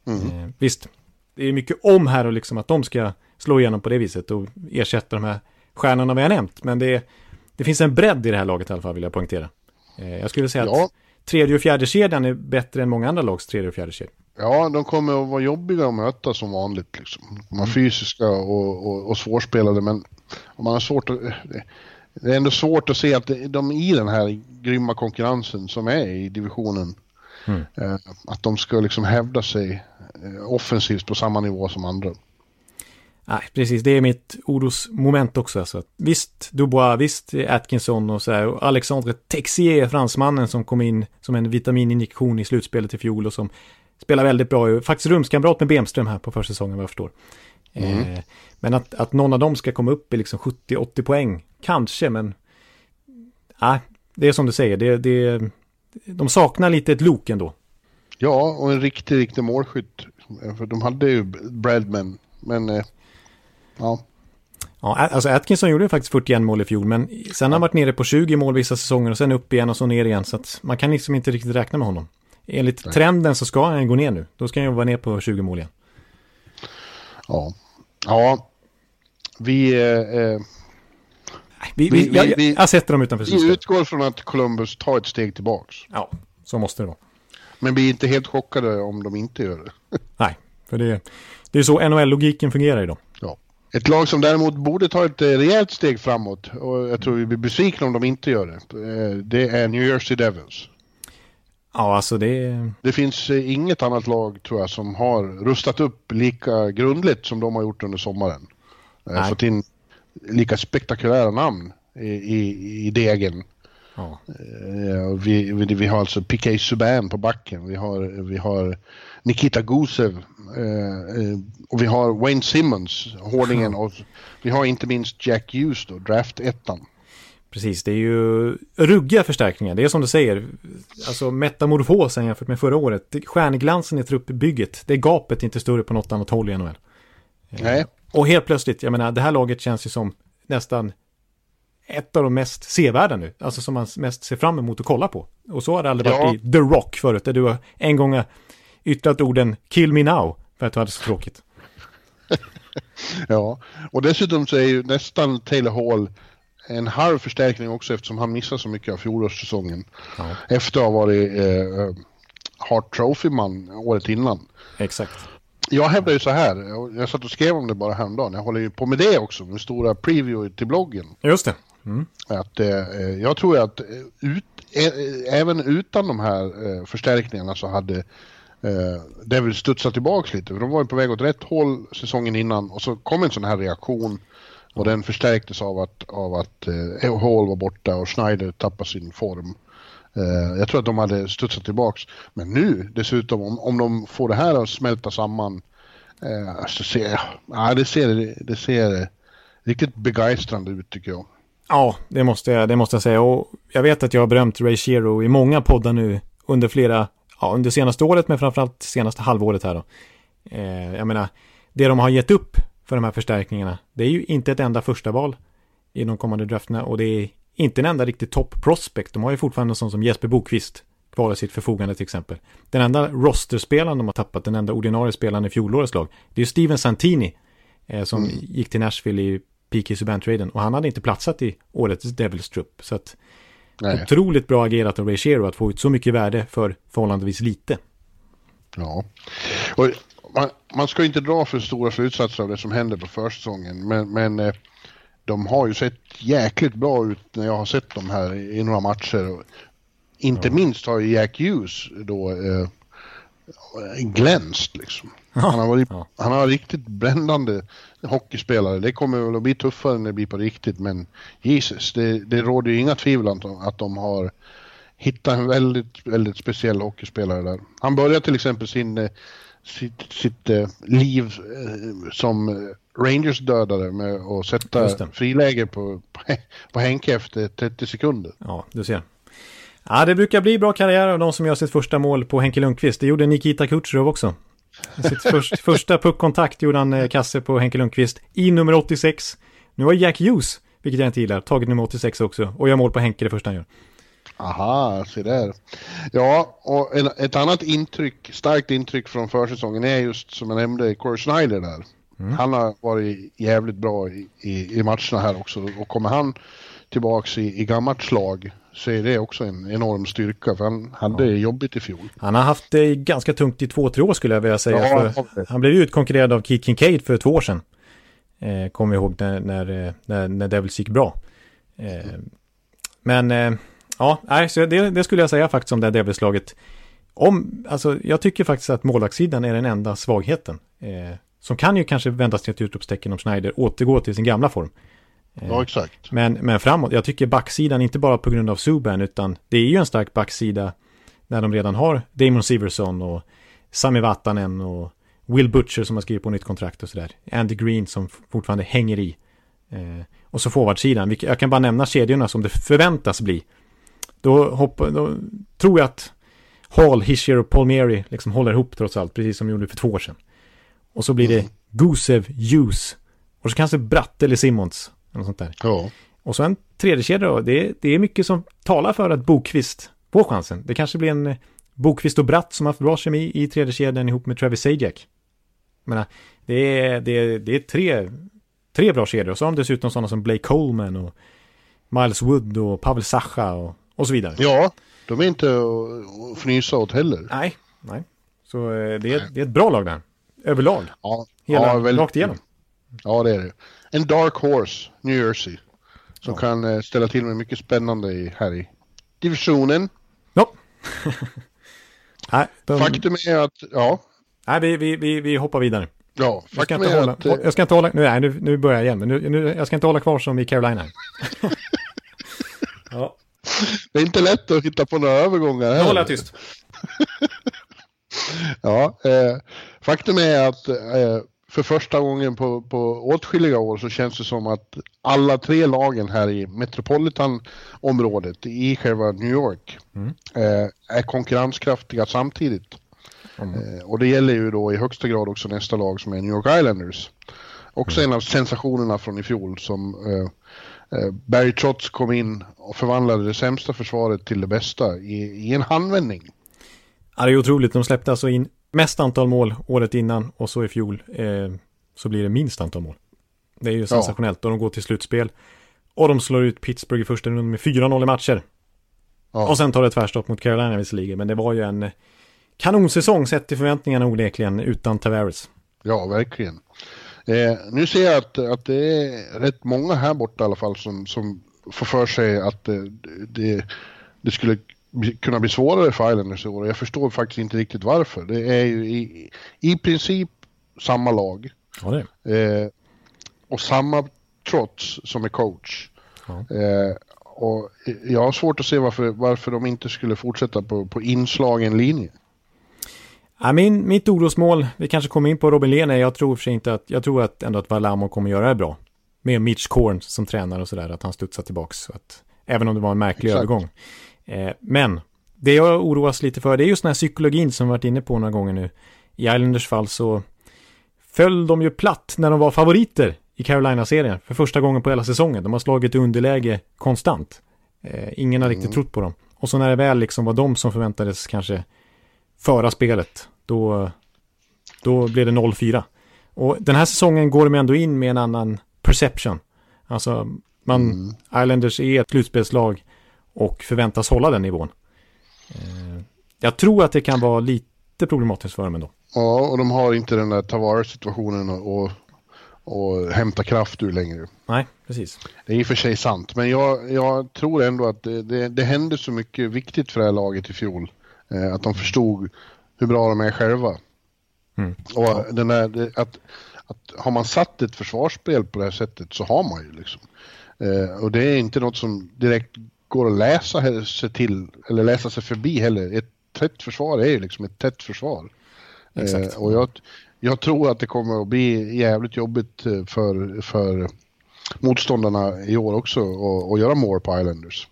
Mm. Eh, visst, det är mycket om här och liksom att de ska slå igenom på det viset och ersätta de här stjärnorna vi har nämnt. Men det, det finns en bredd i det här laget i alla fall, vill jag poängtera. Eh, jag skulle säga ja. att tredje och fjärde kedjan är bättre än många andra lags tredje och fjärde kedja. Ja, de kommer att vara jobbiga att möta som vanligt. Liksom. De är mm. fysiska och, och, och svårspelade, men om man har svårt att... Det är ändå svårt att se att de i den här grymma konkurrensen som är i divisionen, mm. Eh, att de ska liksom hävda sig eh, offensivt på samma nivå som andra. Nej, precis. Det är mitt orosmoment också. Alltså. Visst Dubois, visst Atkinson och så här. Och Alexandre Texier, fransmannen som kom in som en vitamininjektion i slutspelet i fjol och som spelar väldigt bra. Faktiskt rumskamrat med Bemström här på försäsongen vad jag förstår. Mm. Eh, men att, att någon av dem ska komma upp i liksom 70-80 poäng, kanske, men nej, det är som du säger, det, det, de saknar lite ett lok ändå. Ja, och en riktig, riktig målskytt. För de hade ju Bradman, men eh, ja. Ja, alltså Atkinson gjorde ju faktiskt 41 mål i fjol, men sen har han varit nere på 20 mål vissa säsonger och sen upp igen och så ner igen. Så att man kan liksom inte riktigt räkna med honom. Enligt Nej. trenden så ska han gå ner nu. Då ska han ju vara ner på 20 mål igen. Ja, ja. Vi... Eh, eh vi, vi, vi, vi, jag sätter dem utanför systemet. Vi utgår från att Columbus tar ett steg tillbaks. Ja, så måste det vara. Men vi är inte helt chockade om de inte gör det. Nej, för det, det är så NHL-logiken fungerar idag. Ja. Ett lag som däremot borde ta ett eh, rejält steg framåt, och jag tror vi blir besvikna om de inte gör det, eh, det är New Jersey Devils. Ja, alltså det... Det finns eh, inget annat lag, tror jag, som har rustat upp lika grundligt som de har gjort under sommaren. Nej. Fått in lika spektakulära namn i, i, i degen. Ja. Vi, vi, vi, har alltså Piqué Subban på backen, vi har, vi har Nikita Gusev eh, och vi har Wayne Simmons, hårdingen och vi har inte minst Jack Hughes då, draft-ettan. Precis, det är ju ruggiga förstärkningar. Det är som du säger, alltså metamorfosen jämfört med förra året. Stjärnglansen i truppbygget, det gapet är inte större på något annat håll i NHL. Nej. Och helt plötsligt, jag menar, det här laget känns ju som nästan ett av de mest sevärda nu. Alltså som man mest ser fram emot att kolla på. Och så har det aldrig ja. varit i The Rock förut, där du har en gång yttrat orden “Kill me now” för att du hade så tråkigt. ja, och dessutom så är ju nästan Taylor Hall en halv förstärkning också eftersom han missade så mycket av fjolårssäsongen. Ja. Efter att ha varit eh, Hart Trophy-man året innan. Exakt. Jag hävdar ju så här, jag satt och skrev om det bara häromdagen, jag håller ju på med det också, med stora preview till bloggen. Just det. Mm. Att, eh, jag tror att eh, ut, ä, även utan de här eh, förstärkningarna så hade eh, Devils studsat tillbaka lite. För de var ju på väg åt rätt håll säsongen innan och så kom en sån här reaktion och den förstärktes av att, av att eh, Hall var borta och Schneider tappade sin form. Eh, jag tror att de hade studsat tillbaks. Men nu dessutom, om, om de får det här att smälta samman, eh, alltså, så ser jag. ja, det ser, det ser riktigt begeistrande ut tycker jag. Ja, det måste jag, det måste jag säga. Och jag vet att jag har berömt Ray Shero i många poddar nu under flera, ja, under senaste året, men framförallt senaste halvåret här då. Eh, jag menar, det de har gett upp för de här förstärkningarna, det är ju inte ett enda första val i de kommande drafterna och det är inte en enda riktig top prospect. De har ju fortfarande en sån som Jesper Bokvist kvar i sitt förfogande till exempel. Den enda rosterspelaren de har tappat, den enda ordinarie spelaren i fjolårets lag, det är ju Steven Santini eh, som mm. gick till Nashville i PK Subban-traden och han hade inte platsat i årets Devils trupp. Så att Nej. otroligt bra agerat av Ray Shero att få ut så mycket värde för förhållandevis lite. Ja, och man, man ska inte dra för stora slutsatser av det som händer på försäsongen, men, men eh, de har ju sett jäkligt bra ut när jag har sett dem här i, några matcher. inte Ja. minst har ju Jack Hughes då eh, glänst liksom. Han har, varit, Ja. han har riktigt brännande hockeyspelare. Det kommer väl att bli tuffare när det blir på riktigt men Jesus, det, det råder ju inga tvivel om att de, att de har hittat en väldigt, väldigt speciell hockeyspelare där. Han började till exempel sin, eh, sitt, sitt eh, liv eh, som eh, Rangers dödare med att sätta friläge på, på, på Henke efter 30 sekunder. Ja, du ser. Ja, det brukar bli bra karriär av de som gör sitt första mål på Henke Lundqvist. Det gjorde Nikita Kucherov också. Sitt först, första puckkontakt gjorde han eh, kasse på Henke Lundqvist i nummer 86. Nu har Jack Hughes, vilket jag inte gillar, tagit nummer 86 också och gör mål på Henke det första han gör. Aha, se där. Ja, och en, ett annat intryck, starkt intryck från försäsongen är just som jag nämnde, Corey Schneider där. Han har varit jävligt bra i, i, i matcherna här också och kommer han tillbaks i, i gammalt slag så är det också en enorm styrka för han hade det jobbigt i fjol. Han har haft det ganska tungt i två, tre år skulle jag vilja säga. Ja, för han blev utkonkurrerad av Keith Kincaid för två år sedan. Eh, Kommer jag ihåg när, när, eh, när, när Devils gick bra. Eh, men eh, ja, nej, så det, det skulle jag säga faktiskt om det här Devils-laget. Om, alltså, jag tycker faktiskt att målvaktssidan är den enda svagheten. Eh, som kan ju kanske vändas till ett utropstecken om Schneider återgår till sin gamla form. Ja, exakt. Men, men framåt, jag tycker backsidan, inte bara på grund av Subban, utan det är ju en stark backsida när de redan har Damon Siverson och Sami Vatanen och Will Butcher som har skrivit på nytt kontrakt och sådär. Andy Green som fortfarande hänger i. Eh, och så forwardsidan, jag kan bara nämna kedjorna som det förväntas bli. Då, hoppa, då tror jag att Hall, Hischier och Palmieri liksom håller ihop trots allt, precis som de gjorde för två år sedan. Och så blir det Gusev, Hughes och så kanske Bratt eller Simmons. Eller sånt där. Ja. Och så en tredje kedja då. Det, det är mycket som talar för att Bokvist får chansen. Det kanske blir en eh, Bokvist och Bratt som har haft bra kemi i tredje kedjan ihop med Travis Sajak. Menar, det är, det är, det är tre, tre bra kedjor. Och så har de dessutom sådana som Blake Coleman och Miles Wood och Pavel Sacha och, och så vidare. ja, de är inte att fnysa åt heller. Nej, nej. Så eh, det är, det är ett bra lag där. Överlag. Ja, Hela, ja, väldigt- rakt igenom. Ja, det är det. En dark horse, New Jersey. Som kan eh, ställa till med mycket spännande i, här i divisionen. Ja. nej, de, Faktum är att, ja, nej vi, vi, vi, vi hoppar vidare. ja, Jag ska inte hålla, att, eh, jag ska inte hålla, nu, nej, nu, nu börjar jag igen, men nu, nu, jag ska inte hålla kvar som i Carolina. ja, det är inte lätt att hitta på några övergångar nu håller jag tyst. Ja, eh, faktum är att eh, för första gången på, på åtskilliga år så känns det som att alla tre lagen här i Metropolitan-området i själva New York eh, är konkurrenskraftiga samtidigt. Eh, och det gäller ju då i högsta grad också nästa lag som är New York Islanders. Också en av sensationerna från i fjol som eh, eh, Barry Trotz kom in och förvandlade det sämsta försvaret till det bästa i, i en handvändning. Ja, det är otroligt. De släppte alltså in mest antal mål året innan och så i fjol eh, så blir det minst antal mål. Det är ju sensationellt och de går till slutspel. Och de slår ut Pittsburgh i första rundan med 4-0 i matcher. Ja. Och sen tar det tvärstopp mot Carolina visserligen, men det var ju en eh, kanonsäsong sett till förväntningarna onekligen utan Tavares. Ja, verkligen. Eh, nu ser jag att, att det är rätt många här borta i alla fall som, som får för sig att eh, det, det skulle kunna bli svårare för Islanders i år. Jag förstår faktiskt inte riktigt varför. Det är ju i, i princip samma lag Ja, eh, och samma trots som är coach. Ja. Eh, och jag har svårt att se varför, varför de inte skulle fortsätta på, på inslagen linje. Ja, min, mitt orosmål, vi kanske kommer in på Robin Lehner, jag tror för sig inte att, jag tror att ändå att Valamo kommer göra det bra. Med Mitch Korn som tränare och sådär, att han studsar tillbaks. Så att, även om det var en märklig Exakt. övergång. Eh, men, det jag oroas lite för, det är just den här psykologin som vi varit inne på några gånger nu. I Islanders fall så föll de ju platt när de var favoriter i Carolina-serien för första gången på hela säsongen. De har slagit underläge konstant. Eh, ingen har riktigt trott på dem. Och så när det väl liksom var de som förväntades kanske föra spelet, då, då blev det 0-4. Och den här säsongen går de ändå in med en annan perception. Alltså, man, Islanders är ett slutspelslag och förväntas hålla den nivån. Eh, jag tror att det kan vara lite problematiskt för dem ändå. Ja, och de har inte den där Tavares-situationen och, och hämta kraft ur längre. Nej, precis. Det är i och för sig sant, men jag, jag tror ändå att det, det, det hände så mycket viktigt för det här laget i fjol. Eh, att de förstod hur bra de är själva. Mm. Och den där, att, att har man satt ett försvarsspel på det här sättet så har man ju liksom. Eh, och det är inte något som direkt går att läsa sig till eller läsa sig förbi heller. Ett tätt försvar är ju liksom ett tätt försvar. Exakt. Eh, och jag, jag tror att det kommer att bli jävligt jobbigt eh, för, för motståndarna i år också att göra more på Islanders.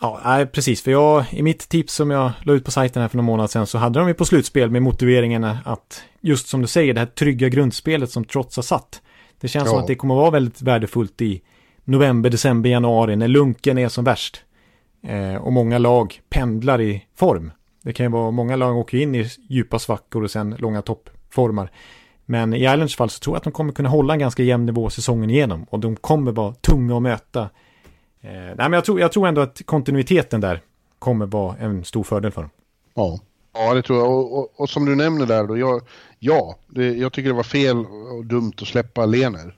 Ja, nej, precis. För jag, i mitt tips som jag la ut på sajten här för några månader sedan så hade de ju på slutspel med motiveringen att just som du säger, det här trygga grundspelet som trots har satt. Det känns Ja. som att det kommer att vara väldigt värdefullt i november, december, januari när lunken är som värst. Eh, och många lag pendlar i form. Det kan ju vara många lag åker in i djupa svackor och sen långa toppformar. Men i Islands fall så tror jag att de kommer kunna hålla en ganska jämn nivå säsongen igenom. Och de kommer vara tunga att möta. Eh, nej, men jag tror, jag tror ändå att kontinuiteten där kommer vara en stor fördel för dem. Ja. Ja, det tror jag. Och, och, och som du nämner där då, jag, ja, det, jag tycker det var fel och dumt att släppa Lener.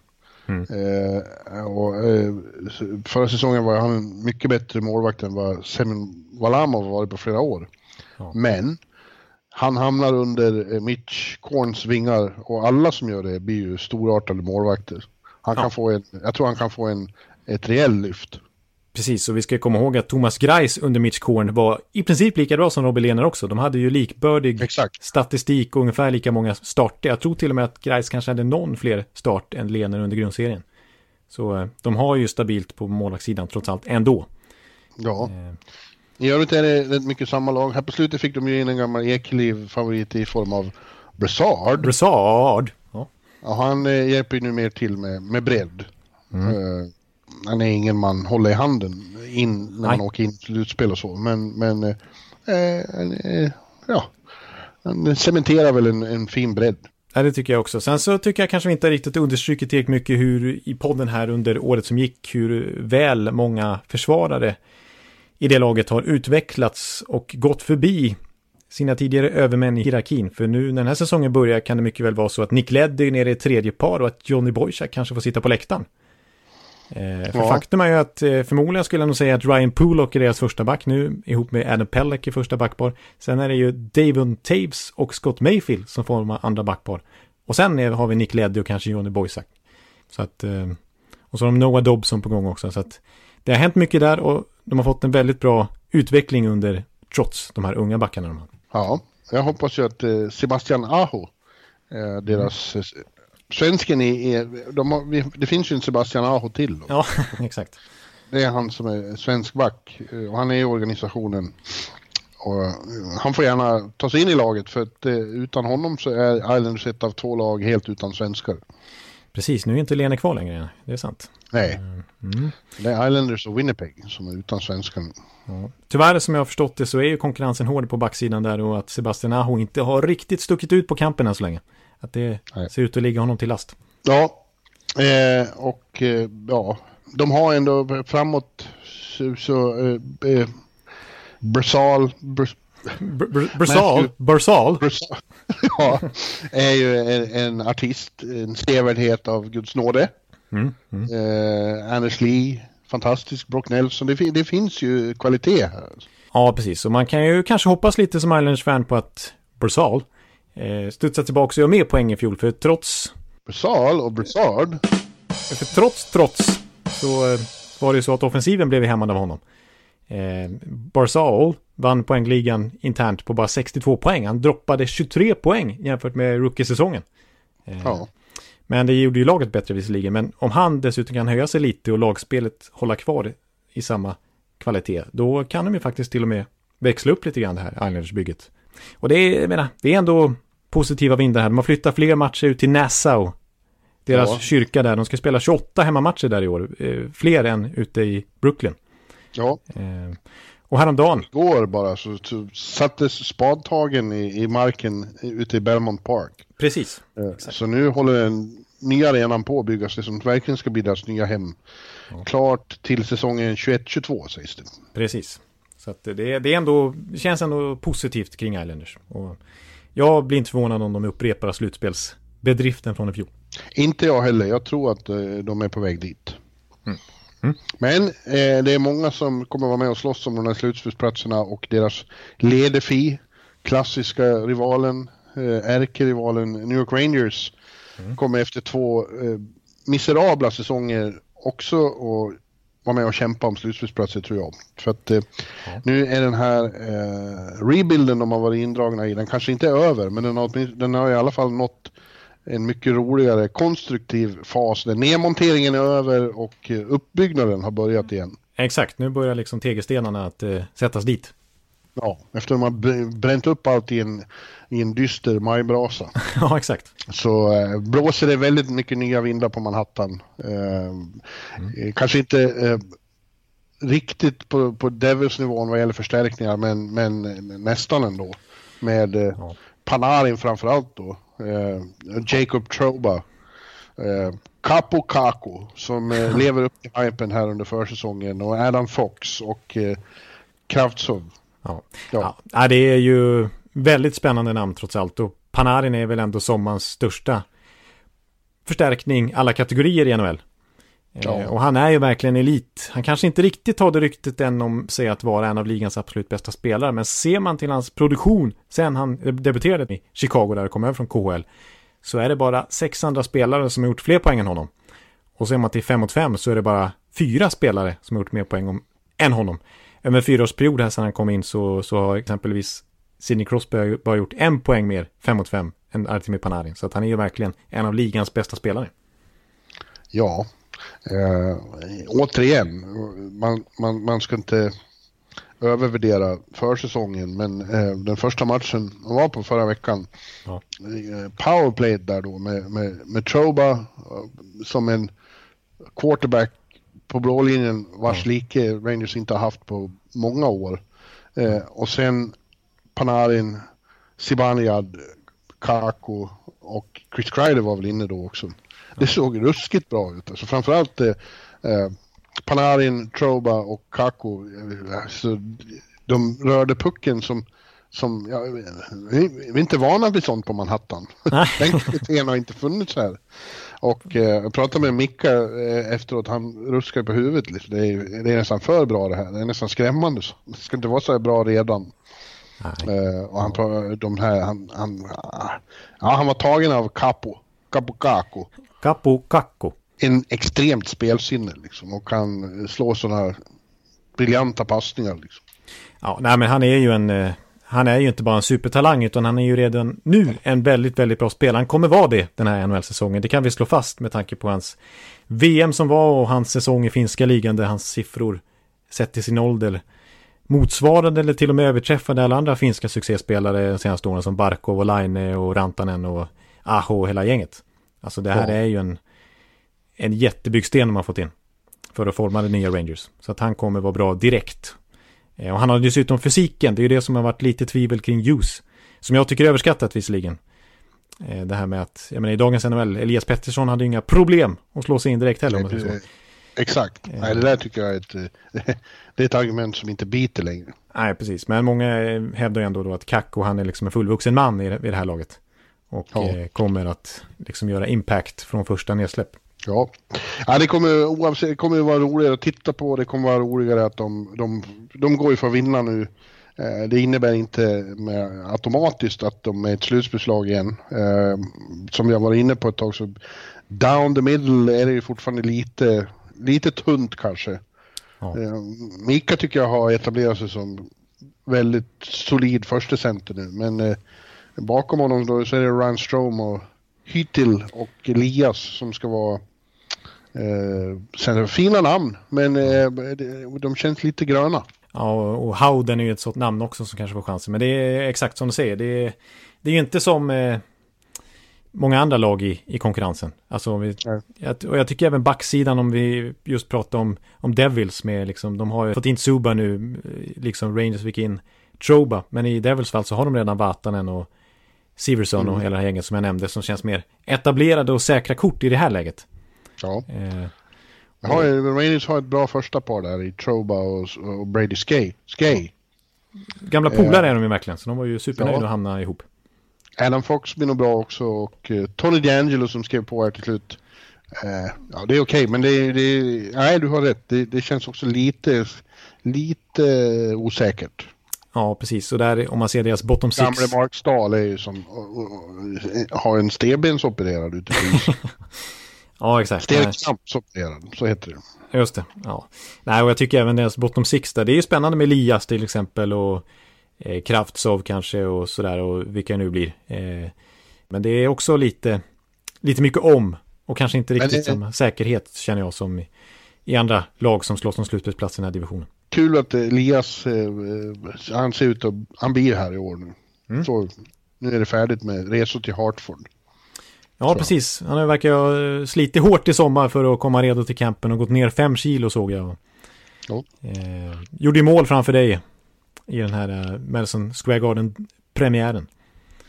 Mm. Eh, och, eh, förra säsongen var han mycket bättre målvakt än vad Semin Valamov varit på flera år. Ja. Men han hamnar under eh, Mitch Korns vingar och alla som gör det blir ju storartade målvakter. Han kan Ja. få en, jag tror han kan få en, ett rejält lyft. Precis, och vi ska komma ihåg att Thomas Greis under Mitch Korn var i princip lika bra som Robin Lehner också. De hade ju likbördig Exakt. statistik och ungefär lika många starter. Jag tror till och med att Greis kanske hade någon fler start än Lehner under grundserien. Så eh, de har ju stabilt på målvaktssidan trots allt ändå. Ja. Eh, I övrigt är det rätt mycket samma lag. Här på slutet fick de ju in en gammal Ekeliv-favorit i form av Brassard. Broussard. Ja. Ja, han eh, hjälper ju nu mer till med, med bredd. Mm. Eh, han är ingen man håller i handen in när man Nej. åker in i slutspel och så. Men, men eh, eh, eh, ja, han cementerar väl en, en fin bredd. Ja, det tycker jag också. Sen så tycker jag kanske vi inte riktigt understrukit tillräckligt mycket hur i podden här under året som gick, hur väl många försvarare i det laget har utvecklats och gått förbi sina tidigare övermän i hierarkin. För nu när den här säsongen börjar kan det mycket väl vara så att Nick Leddy är nere i tredje par och att Johnny Boychuk kanske får sitta på läktaren. Eh, för Ja. faktum är ju att eh, förmodligen skulle jag nog säga att Ryan Pullock är deras första back nu ihop med Adam Pelleck i första backpar. Sen är det ju Davon Taves och Scott Mayfield som formar andra backpar. Och sen är, har vi Nick Leddy och kanske Johnny Boychuk. Så att, eh, och så har de Noah Dobson på gång också. Så att det har hänt mycket där och de har fått en väldigt bra utveckling under trots de här unga backarna de har. Ja, jag hoppas ju att Sebastian Aho, deras eh, svensken i, är, de har, det finns ju en Sebastian Aho till. Då. Ja, exakt. Det är han som är svensk back eh, och han är i organisationen. Och eh, han får gärna ta sig in i laget för att eh, utan honom så är Islanders ett av två lag helt utan svenskar. Precis, nu är inte Lene kvar längre. Det är sant. Nej, Mm. det är Islanders och Winnipeg som är utan svenskar. Ja. Tyvärr som jag har förstått det så är ju konkurrensen hård på backsidan där och att Sebastian Aho inte har riktigt stuckit ut på kampen än så länge. Att det Nej. ser ut att ligga honom till last. Ja, eh, och eh, ja, de har ändå framåt så, så eh, Matthew- Bursal, Brasal ja, är ju en, en artist, en sevärdhet av Guds nåde. mm, mm. Eh, Anders Lee, fantastisk, Brock Nelson, det, det finns ju kvalitet här. Ja, precis. Och man kan ju kanske hoppas lite som Islanders-fan på att Bursal eh, studsar tillbaka och gör mer poäng i fjol. För trots, Brasal och Brassard, för trots, trots så eh, var det ju så att offensiven blev hämmad av honom. Eh, Barzal vann poängligan internt på bara 62 poäng. Han droppade 23 poäng jämfört med rookie-säsongen. Eh, ja. Men det gjorde ju laget bättre visserligen. Men om han dessutom kan höja sig lite och lagspelet hålla kvar i samma kvalitet, då kan de ju faktiskt till och med växla upp lite grann det här Islanders-bygget. Och det är, jag menar, det är ändå positiva vindar här. De har flyttat fler matcher ut till Nassau. Deras Ja. kyrka där. De ska spela 28 hemmamatcher där i år. Eh, fler än ute i Brooklyn. ja. Eh, och häromdagen, Igår bara så, så sattes spadtagen i, i marken ute i Belmont Park. precis. Eh, Så nu håller den nya arenan på att byggas, det som verkligen ska bli deras nya hem. Klart till säsongen 21-22 sägs det. Precis. Så att det, det är ändå, det känns ändå positivt kring Islanders. Och jag blir inte förvånad om de upprepar slutspelsbedriften från i fjol. Inte jag heller. Jag tror att de är på väg dit. Mm. Mm. Men eh, det är många som kommer vara med och slåss om de här slutspelsplatserna och deras ledefi, klassiska rivalen, eh, ärkerivalen New York Rangers, mm. kommer efter två eh, miserabla säsonger också och vara med och kämpa om slutspelsplatser tror jag. För att eh, ja. nu är den här eh, rebuilden de har varit indragna i, den kanske inte är över, men den har, den har i alla fall nått en mycket roligare konstruktiv fas där nedmonteringen är över och eh, uppbyggnaden har börjat igen. Exakt, nu börjar liksom tegelstenarna att eh, sättas dit. Ja, efter har bränt upp allt i en, i en dyster majbrasa. ja, exakt. Så eh, blåser det väldigt mycket nya vindar på Manhattan. Eh, mm. Eh, kanske inte eh, riktigt på, på Devils-nivån vad gäller förstärkningar, men, men nästan ändå. Med eh, ja. Panarin framförallt då. Eh, Jacob Troba. Eh, Capo Caco som eh, lever upp till hypen här under försäsongen och Adam Fox och eh, Kravtsov. Ja. Ja. ja, det är ju väldigt spännande namn trots allt och Panarin är väl ändå sommarens största förstärkning alla kategorier i NHL. Ja. Och han är ju verkligen elit. Han kanske inte riktigt har det ryktet än om sig att vara en av ligans absolut bästa spelare. Men ser man till hans produktion sen han debuterade i Chicago där och kom över från KHL. Så är det bara sex andra spelare som har gjort fler poäng än honom. Och ser man till fem mot fem så är det bara fyra spelare som har gjort mer poäng om, än honom. Över en fyraårsperiod här sedan han kom in så, så har exempelvis Sidney Crosby bara gjort en poäng mer, fem mot fem, än Artemi Panarin. Så att han är ju verkligen en av ligans bästa spelare. Ja, Eh, återigen, man, man, man ska inte övervärdera försäsongen, men eh, den första matchen var på förra veckan, ja. eh, powerplay där då med, med, med Troba eh, som en quarterback på blålinjen vars like Rangers inte har haft på många år. Eh, och sen Panarin, Zibanejad, Kako och Chris Kreider var väl inne då också. Det såg ruskigt bra ut. Alltså framförallt eh, eh Panarin, Troba och Kako. Alltså, de rörde pucken som, som ja, vi, vi är inte vana vid sånt på Manhattan. Den kvaliteten har inte funnits här. Och eh, jag pratade med Micka eh, efteråt, han ruskade på huvudet. Liksom. Det, är, det är nästan för bra det här, det är nästan skrämmande. Det ska inte vara så här bra redan. Eh, och han, de här, han, han, ja, han var tagen av Capo, Capo Caco. Capo Kakko. En extremt spelsinne liksom och kan slå sådana briljanta passningar. Liksom. Ja, nej men han är ju en... Han är ju inte bara en supertalang utan han är ju redan nu en väldigt, väldigt bra spelare. Han kommer vara det den här NHL-säsongen. Det kan vi slå fast med tanke på hans VM som var och hans säsong i finska ligan där hans siffror sett till sin ålder motsvarade eller till och med överträffade alla andra finska succéspelare de senaste åren som Barkov och Laine och Rantanen och Aho och hela gänget. Alltså det här ja. är ju en, en jättebyggsten har fått in. För att forma det nya Rangers. Så att han kommer vara bra direkt. Eh, och han har dessutom fysiken. Det är ju det som har varit lite tvivel kring Hughes. Som jag tycker är överskattat visserligen. Eh, det här med att, jag menar i dagens NHL, Elias Pettersson hade inga problem att slå sig in direkt heller. Om det, så. Exakt, eh. nej det där tycker jag är ett, det är ett argument som inte biter längre. Nej, precis. Men många hävdar ju ändå då att Kakko, han är liksom en fullvuxen man i det här laget. Och ja. kommer att liksom göra impact från första nedsläpp. Ja, ja det kommer oavsett, kommer vara roligare att titta på. Det kommer vara roligare att de, de, de går ju för att vinna nu. Eh, det innebär inte automatiskt att de är ett slutspelslag igen. Eh, som jag var inne på ett tag så down the middle är det ju fortfarande lite, lite tunt kanske. Ja. Eh, Mika tycker jag har etablerat sig som väldigt solid första center nu, men Bakom honom då så är det Ryan Strom och Hytil och Elias som ska vara eh, sen, fina namn, men eh, de känns lite gröna. Ja, och Howden är ju ett sånt namn också som kanske får chansen. Men det är exakt som du säger. Det är, det är ju inte som eh, många andra lag i, i konkurrensen. Alltså, vi, jag, och jag tycker även backsidan om vi just pratar om, om Devils med liksom, de har ju fått in Suba nu, liksom Rangers fick in Troba. Men i Devils fall så har de redan Vatanen och Siverson mm. och hela det gänget som jag nämnde som känns mer etablerade och säkra kort i det här läget. Ja. Eh, har, Rangers har ett bra första par där i Troba och, och Brady Skay. Skay. Gamla polare eh, är de ju verkligen, så de var ju supernöjda ja. att hamna ihop. Adam Fox blir nog bra också och uh, Tony D'Angelo som skrev på här till slut. Uh, ja, det är okej, okay, men det, det, nej, du har rätt. Det, det känns också lite, lite osäkert. Ja, precis. Och där, om man ser deras bottom six. Gamle Mark Stahl är ju som har en stenbensopererad ute på. ja, exakt. Stenknappsopererad, så heter det. Just det, ja. Nej, och jag tycker även deras bottom six där, det är ju spännande med Elias till exempel och eh, Kraftsov kanske och sådär och vilka det nu blir. Eh, men det är också lite, lite mycket om och kanske inte riktigt det... samma säkerhet känner jag som i, i andra lag som slåss om slutspelsplatser i den här divisionen kul att Elias, eh, han ser ut att, han blir här i år nu. Mm. Så nu är det färdigt med resor till Hartford. Ja, precis. Han verkar ha slitit hårt i sommar för att komma redo till campen och gått ner fem kilo såg jag. Ja. Eh, gjorde mål framför dig i den här eh, Madison Square Garden-premiären.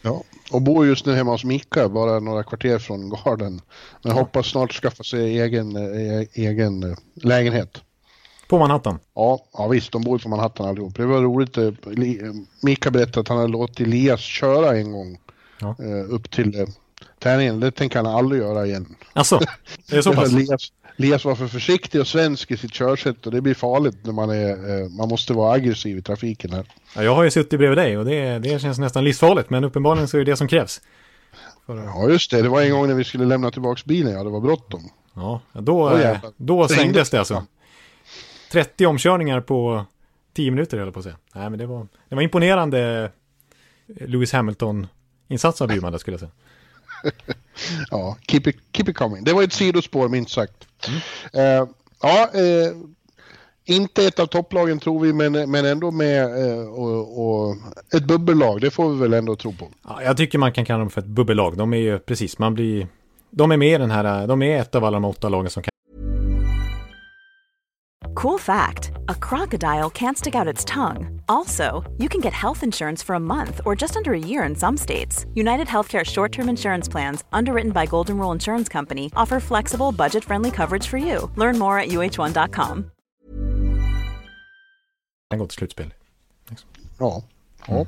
Ja, och bor just nu hemma hos Mika, bara några kvarter från Garden. Men ja. hoppas snart skaffa sig egen, eh, egen eh, lägenhet. På Manhattan? Ja, ja visst, de bor på Manhattan allihop. Det var roligt. Eh, Mika berättade att han hade låtit Elias köra en gång ja. Eh, upp till eh, träningen. Det tänker han aldrig göra igen. Alltså, det är så pass? Elias, Elias var för försiktig och svensk i sitt körsätt och det blir farligt när man är, man måste vara aggressiv i trafiken här. Ja, jag har ju suttit bredvid dig och det, det känns nästan livsfarligt men uppenbarligen så är det det som krävs. För... Ja, just det. Det var en gång när vi skulle lämna tillbaka bilen, ja det var bråttom. Ja, då, oh, då svängdes det alltså. 30 omkörningar på 10 minuter eller på att säga. Nej, men det var, det var imponerande Lewis Hamilton-insats av Bjurman, skulle jag säga ja, keep it, keep it coming. Det var ett sidospår minst sagt. Mm. Uh, ja, uh, inte ett av topplagen tror vi, men, men ändå med uh, och, och ett bubbellag. Det får vi väl ändå tro på. Ja, jag tycker man kan kalla dem för ett bubbellag. De är ju precis, man blir... De är med i den här, de är ett av alla de åtta lagen som kan Cool fact a crocodile can't stick out its tongue. Also, you can get health insurance for a month or just under a year in some states. United Healthcare short term insurance plans, underwritten by Golden Rule Insurance Company, offer flexible, budget friendly coverage for you. Learn more at uh1.com. Den går till slutspel. Ja. ja. Mm.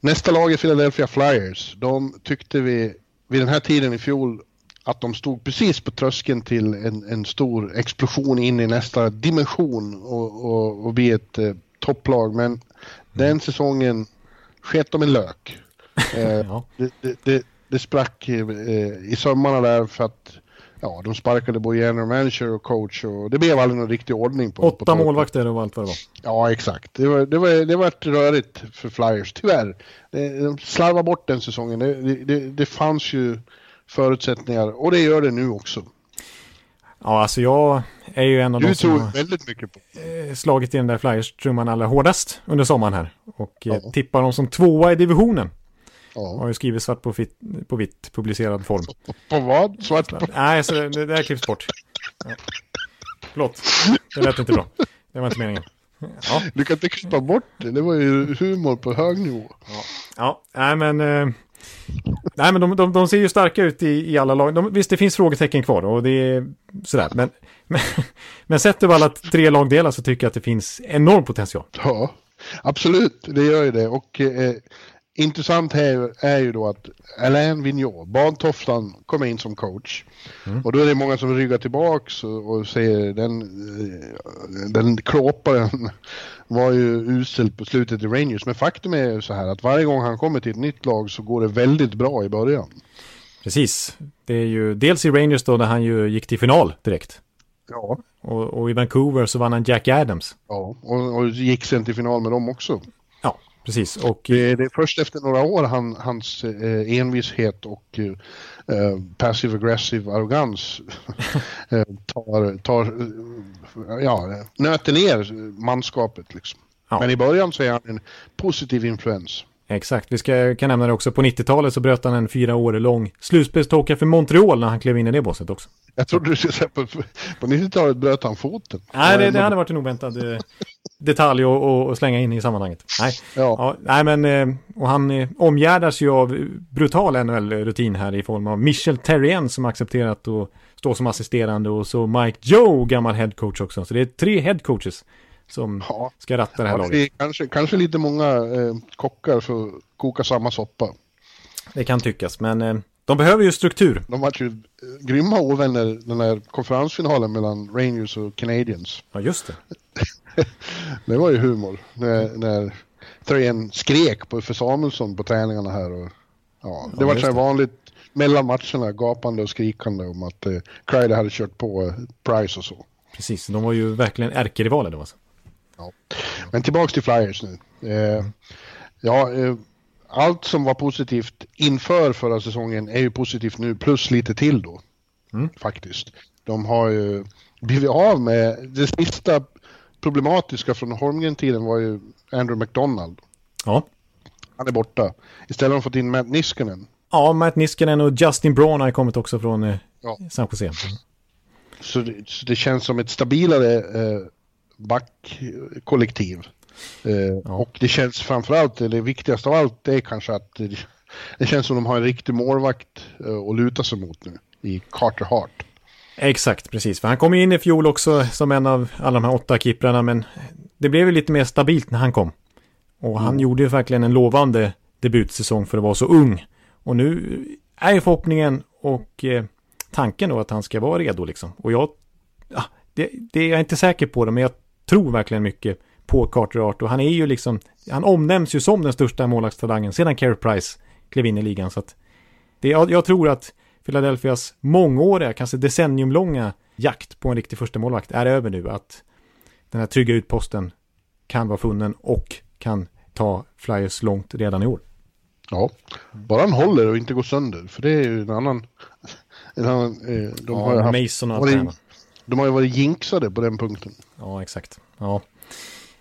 Nästa lag är Philadelphia Flyers. De tyckte vi vid den här tiden i fjol att de stod precis på tröskeln till en, en stor explosion in i nästa dimension och, och, och bli ett eh, topplag. Men mm. den säsongen sket de en lök. Eh, ja. det, det, det, det, sprack eh, i sömmarna där för att ja, de sparkade både general manager och coach och det blev aldrig någon riktig ordning på Åtta på målvakter och allt vad det var. Ja, exakt. Det var, det var, det var ett rörigt för Flyers, tyvärr. De slarvade bort den säsongen. Det, det, det fanns ju förutsättningar och det gör det nu också. Ja, alltså jag är ju en av du de som har väldigt mycket på. Eh, slagit i den där Flyers-trumman allra hårdast under sommaren här. Och eh, ja. tippar dem som tvåa i divisionen. Ja. Har ju skrivit svart på, fit, på vitt publicerad form. På, på vad? Svart på? Nej, så det, det här klipps bort. Ja. Förlåt, det lät inte bra. Det var inte meningen. Ja. Du kan inte klippa bort det, det var ju humor på hög nivå. Ja, ja nej men... Eh, Nej, men de, de, de, ser ju starka ut i, i alla lag. De, visst, det finns frågetecken kvar och det är sådär. Men, men, men sett över alla tre lagdelar så tycker jag att det finns enorm potential. Ja, absolut. Det gör ju det. Och eh, intressant här är ju då att Alain Vigneault, Bantofflan, kommer in som coach. Mm. Och då är det många som ryggar tillbaks och, säger den, eh, den klåparen var ju usel på slutet i Rangers. Men faktum är ju så här att varje gång han kommer till ett nytt lag så går det väldigt bra i början. Precis. Det är ju dels i Rangers då där han ju gick till final direkt. Ja. Och, och i Vancouver så vann han Jack Adams. Ja, och, och gick sen till final med dem också. Precis. Och... Det, är först efter några år han, hans eh, envishet och eh, passive aggressive arrogans eh, tar, tar eh, ja, nöter ner manskapet. Liksom. Ja. Men i början så är han en positiv influens. Exakt, vi ska, kan nämna det också. På 90-talet så bröt han en fyra år lång slutspelståka för Montreal när han klev in i det båset också. Jag trodde du skulle säga på, på 90-talet bröt han foten. Nej, det, det hade varit en oväntad eh, detalj att slänga in i sammanhanget. Nej, ja. ja nej men eh, och han eh, omgärdas ju av brutal NHL-rutin här i form av Michel Terrien som accepterat att stå som assisterande och så Mike Joe, gammal headcoach också. Så det är tre headcoaches som ja. ska ratta det här ja, laget. Det kanske, kanske lite många eh, kockar för att koka samma soppa. Det kan tyckas, men eh, de behöver ju struktur. De var ju eh, grymma ovänner den här konferensfinalen mellan Rangers och Canadiens. Ja, just det. det var ju humor. När, när Thorén skrek på för Samuelsson på träningarna här. Och, ja, det ja, var så vanligt mellan matcherna gapande och skrikande om att eh, Kreider hade kört på eh, Price och så. Precis, de var ju verkligen ärkerivaler då alltså. Ja. Men tillbaks till Flyers nu. Eh, ja, eh, allt som var positivt inför förra säsongen är ju positivt nu, plus lite till då. Mm. Faktiskt. De har ju blivit av med, det sista problematiska från Holmgren-tiden var ju Andrew McDonald. Ja. Han är borta. Istället har de fått in Matt Niskanen. Ja, Matt Niskanen och Justin Braun har kommit också från eh, ja. San Jose. Så det, så det, känns som ett stabilare eh, backkollektiv. Eh, ja. Och det känns framförallt, det viktigaste av allt, det är kanske att det, det känns som de har en riktig målvakt eh, att luta sig mot nu i Carter Hart. Exakt, precis. För han kom in i fjol också som en av alla de här åtta kipprarna, men det blev ju lite mer stabilt när han kom. Och han mm. gjorde ju verkligen en lovande debutsäsong för att vara så ung. Och nu är ju förhoppningen och eh, tanken då att han ska vara redo liksom. Och jag, ja, det, det är jag inte säker på det, men jag tror verkligen mycket på Carter Art. Och han är ju liksom, han omnämns ju som den största målvaktstalangen sedan Carey Price klev in i ligan. Så att det, jag, jag tror att Philadelphias mångåriga, kanske decenniumlånga jakt på en riktig första målvakt är över nu. Att den här trygga utposten kan vara funnen och kan ta Flyers långt redan i år. Ja, bara han håller och inte går sönder. För det är ju en annan... En annan eh, de, ja, har haft, Mason och varit, de har ju varit jinxade på den punkten. Ja, exakt. Ja.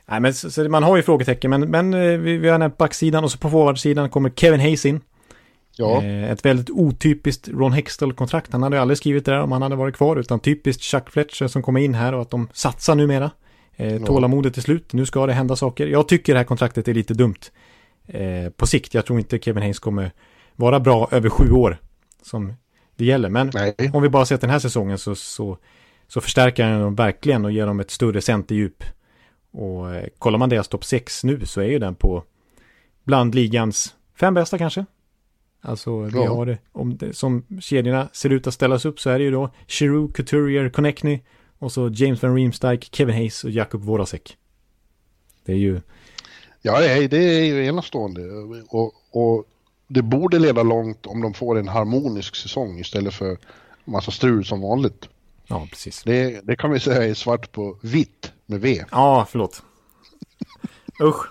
Nej, men så, så man har ju frågetecken, men, men eh, vi, vi har nämnt backsidan och så på forwardsidan kommer Kevin Hayes in. Ja. Eh, ett väldigt otypiskt Ron Hextall-kontrakt. Han hade aldrig skrivit det där om han hade varit kvar, utan typiskt Chuck Fletcher som kommer in här och att de satsar numera. Eh, tålamodet är slut, nu ska det hända saker. Jag tycker det här kontraktet är lite dumt eh, på sikt. Jag tror inte Kevin Hayes kommer vara bra över sju år som det gäller. Men Nej. om vi bara sett den här säsongen så, så, så förstärker han dem verkligen och ger dem ett större centerdjup. Och eh, kollar man deras topp 6 nu så är ju den på bland ligans fem bästa kanske. Alltså vi ja. har det, om det, som kedjorna ser ut att ställas upp så är det ju då Giroux, Couturier, Connectney och så James Van Riemsdyk, Kevin Hayes och Jakub Vorasek. Det är ju... Ja, det är ju enastående och, och det borde leda långt om de får en harmonisk säsong istället för massa strul som vanligt. Ja, precis. Det, det kan vi säga är svart på vitt med V. Ja, förlåt. Usch.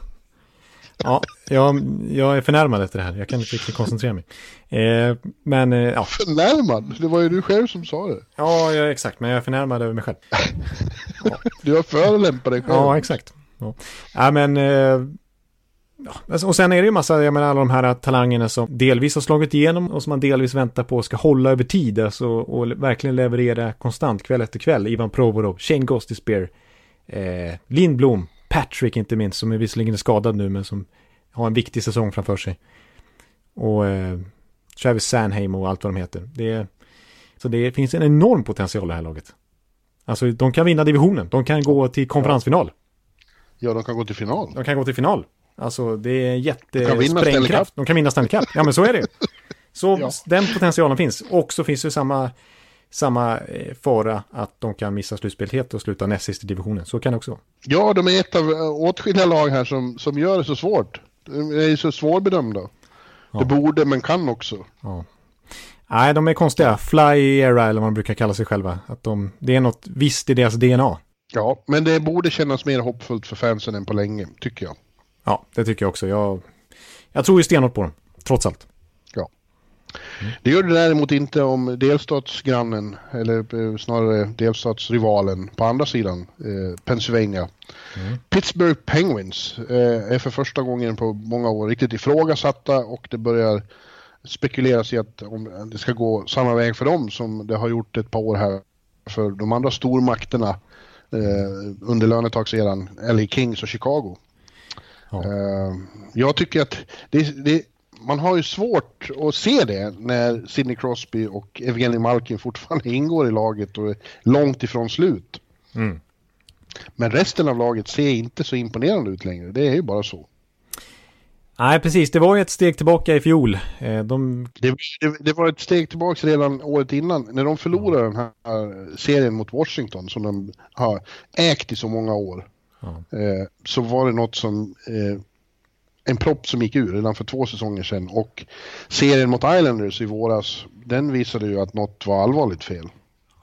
Ja, jag, jag är förnärmad efter det här. Jag kan inte riktigt koncentrera mig. Eh, men, eh, ja. Förnärmad? Det var ju du själv som sa det. Ja, ja exakt. Men jag är förnärmad över mig själv. Ja. Du har förolämpat dig själv. Ja, exakt. Ja, ja men... Eh, ja. Och sen är det ju massa, jag menar alla de här talangerna som delvis har slagit igenom och som man delvis väntar på ska hålla över tid. Alltså, och verkligen leverera konstant kväll efter kväll. Ivan Provorov, Shane Gostisbehere, eh, Lindblom, Patrick inte minst, som är visserligen skadad nu, men som har en viktig säsong framför sig. Och eh, Travis Sanheim och allt vad de heter. Det så det finns en enorm potential i det här laget. Alltså, de kan vinna divisionen. De kan gå till konferensfinal. Ja, de kan gå till final. De kan gå till final. Alltså, det är jättesprängkraft. De kan vinna Stanley Cup. Ja, men så är det Så ja. den potentialen finns. Och så finns det samma samma eh, fara att de kan missa slutspelet helt och sluta näst sist i divisionen. Så kan det också vara. Ja, de är ett av eh, åtskilliga lag här som, som gör det så svårt. De är så svårbedömda. Ja. Det borde, men kan också. Ja. Nej, de är konstiga. Fly era eller vad de brukar kalla sig själva. Att de, det är något visst i deras DNA. Ja, men det borde kännas mer hoppfullt för fansen än på länge, tycker jag. Ja, det tycker jag också. Jag, jag tror ju stenhårt på dem, trots allt. Det gör det däremot inte om delstatsgrannen, eller eh, snarare delstatsrivalen på andra sidan, eh, Pennsylvania. Mm. Pittsburgh Penguins eh, är för första gången på många år riktigt ifrågasatta och det börjar spekuleras i att om det ska gå samma väg för dem som det har gjort ett par år här för de andra stormakterna eh, under lönetagseran, LA Kings och Chicago. Ja. Eh, jag tycker att det, det man har ju svårt att se det när Sidney Crosby och Evgeny Malkin fortfarande ingår i laget och är långt ifrån slut. Mm. Men resten av laget ser inte så imponerande ut längre. Det är ju bara så. Nej, precis. Det var ju ett steg tillbaka i fjol. Eh, de... Det, det, det, var ett steg tillbaka redan året innan. När de förlorade den här serien mot Washington som de har ägt i så många år. Ja. Eh, så var det något som... Eh, en propp som gick ur redan för två säsonger sedan. Och serien mot Islanders i våras, den visade ju att något var allvarligt fel.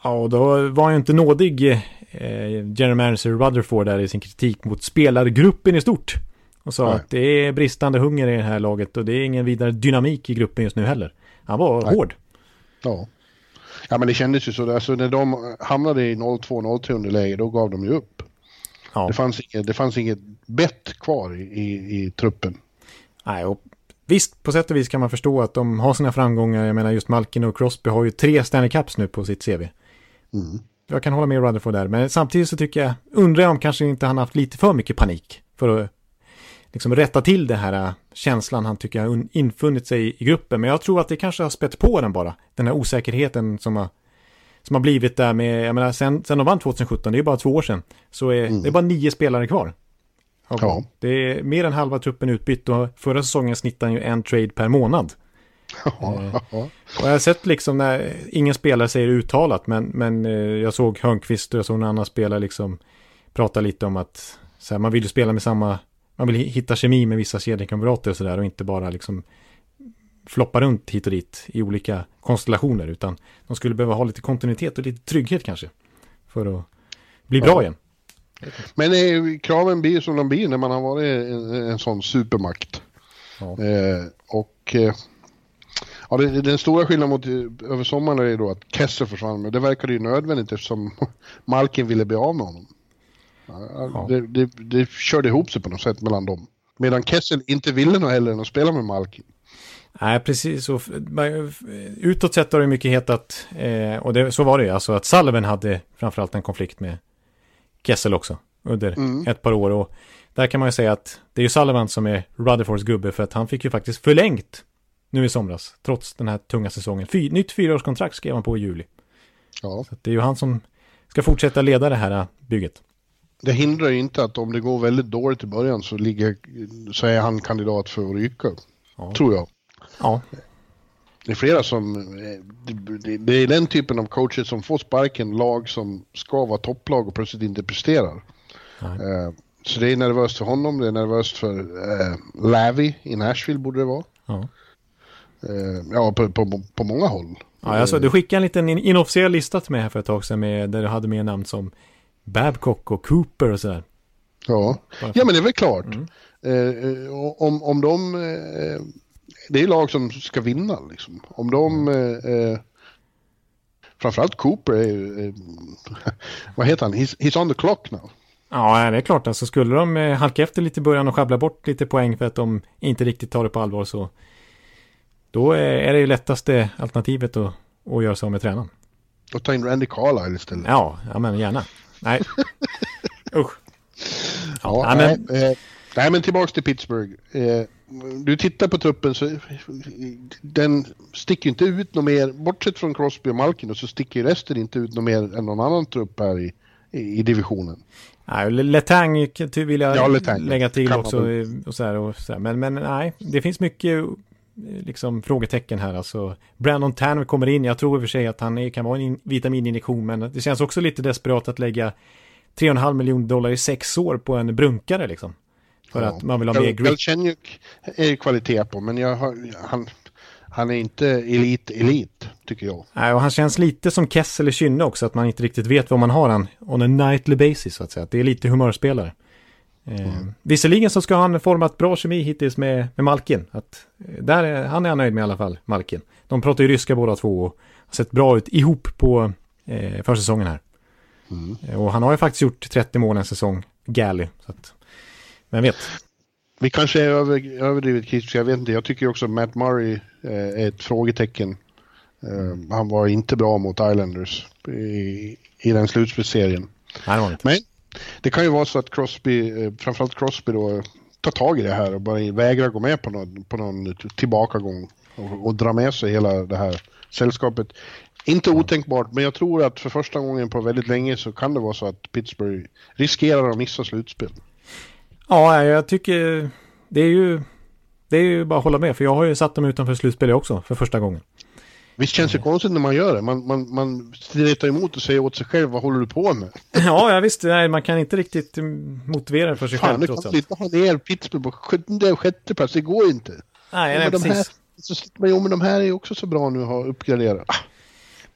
Ja, och då var ju inte nådig eh, general manager Rutherford där i sin kritik mot spelargruppen i stort. Och sa Nej. att det är bristande hunger i det här laget och det är ingen vidare dynamik i gruppen just nu heller. Han var Nej. hård. Ja. Ja men det kändes ju så. Alltså när de hamnade i 0-2-0-3 underläge då gav de ju upp. Ja. Det, fanns inget, det fanns inget bett kvar i, i, i truppen. Nej, och visst på sätt och vis kan man förstå att de har sina framgångar. Jag menar just Malkin och Crosby har ju tre Stanley Cups nu på sitt CV. Mm. Jag kan hålla med Rutherford där, men samtidigt så tycker jag, undrar jag om kanske inte han haft lite för mycket panik för att liksom rätta till det här äh, känslan han tycker har infunnit sig i gruppen. Men jag tror att det kanske har spett på den bara. Den här osäkerheten som har, som har blivit där med, jag menar, sen, sen de vann 2017, det är bara två år sedan, så är mm. det är bara nio spelare kvar. Ja. Det är mer än halva truppen utbytt och förra säsongen snittade han ju en trade per månad. Ja. Eh, och jag har sett liksom när ingen spelare säger uttalat, men, men eh, jag såg Hörnqvist och jag såg en annan spelare liksom prata lite om att här, man vill ju spela med samma man vill hitta kemi med vissa kedjekamrater och sådär och inte bara liksom floppa runt hit och dit i olika konstellationer utan de skulle behöva ha lite kontinuitet och lite trygghet kanske för att bli bra ja. igen. Men eh, kraven blir som de blir när man har varit en, en sån supermakt. Ja. Eh, och eh, ja, det, den stora skillnaden mot eh, över sommaren är då att Kessler försvann, men det verkade ju nödvändigt eftersom Malkin ville bli av med honom. Ja. Det, det, det körde ihop sig på något sätt mellan dem. Medan Kessel inte ville något heller än att spela med Malkin. Nej, precis. Så, utåt sett har det mycket hetat, eh, och det, så var det ju, alltså att Salven hade framförallt en konflikt med Kessel också under mm. ett par år. Och där kan man ju säga att det är ju Sullivan som är Rutherfords gubbe för att han fick ju faktiskt förlängt nu i somras, trots den här tunga säsongen. Fy, nytt fyraårskontrakt skrev han på i juli. Ja. Så det är ju han som ska fortsätta leda det här bygget det hindrar ju inte att om det går väldigt dåligt i början så, ligger, så är han kandidat för att ryka. Ja. Tror jag. Ja. Det är flera som... Det, det, är den typen av coacher som får sparken, lag som ska vara topplag och plötsligt inte presterar. Uh, så det är nervöst för honom, det är nervöst för uh, Lavi i Nashville borde det vara. Ja, uh, ja på, på, på många håll. Ja, alltså, du skickade en liten inofficiell lista till mig här för ett tag sedan med, där du hade med namn som Babcock och Cooper och sådär. Ja. ja, men det är väl klart. Mm. Eh, om, om de... Eh, det är lag som ska vinna liksom. Om de... Eh, eh framförallt Cooper är ju... Eh, vad heter han? He's, he's, on the clock now. Ja, det är klart. Alltså skulle de eh, halka efter lite i början och sjabbla bort lite poäng för att de inte riktigt tar det på allvar så... Då är det ju lättaste alternativet att, att göra sig av med tränaren. Och ta in Randy Carlisle istället. Ja, ja men gärna. Nej. Usch. Ja, ja, nej, men... Eh, nej, men tillbaks till Pittsburgh. Eh, du tittar på truppen så den sticker inte ut något mer, bortsett från Crosby och Malkin, och så sticker resten inte ut något mer än någon annan trupp här i, i, i divisionen. Nej, Letang vill jag ja, Letang. lägga till också. Och så här, och så här. Men, men nej, det finns mycket liksom frågetecken här. Alltså, Brandon Tanner kommer in. Jag tror i och för sig att han är, kan vara en vitamininjektion, men det känns också lite desperat att lägga 3,5 miljoner dollar i sex år på en brunkare liksom. För ja. att man vill ha mer grit. Galchenyuk är kvalitet på, men jag har, han, han är inte elit, elit, tycker jag. Nej, och han känns lite som Kessel i Kynne också, att man inte riktigt vet vad man har han on a nightly basis, så att säga. Det är lite humörspelare. Eh, visserligen så ska han format bra kemi hittills med, med Malkin. Att, eh, där är, han är nöjd med i alla fall, Malkin. De pratar ju ryska båda två och har sett bra ut ihop på eh, försäsongen här. Mm. Eh, och han har ju faktiskt gjort 30 mål en säsong, Gally. Så att, vem vet? Vi kanske är över, överdrivet kritiska, jag vet inte. Jag tycker också att Matt Murray eh, är ett frågetecken. Eh, han var inte bra mot Islanders i, i den slutspelsserien. Men det kan ju vara så att Crosby, eh, framförallt Crosby då, tar tag i det här och bara vägrar gå med på någon, på någon tillbakagång och, och dra med sig hela det här sällskapet. Inte otänkbart, men jag tror att för första gången på väldigt länge så kan det vara så att Pittsburgh riskerar att missa slutspel. Ja, jag tycker det är ju det är ju bara att hålla med, för jag har ju satt dem utanför slutspel också för första gången. Visst känns det konstigt när man gör det? Man, man, man stretar emot och säger åt sig själv, vad håller du på med? Ja, ja visst, nej, man kan inte riktigt motivera det för sig Fan, själv du trots kan inte ha ner Pittsburgh på sjunde sjätte plats, det går inte. Nej, nej, de här, precis. så sitter man, men de här är ju också så bra nu att ha uppgraderat.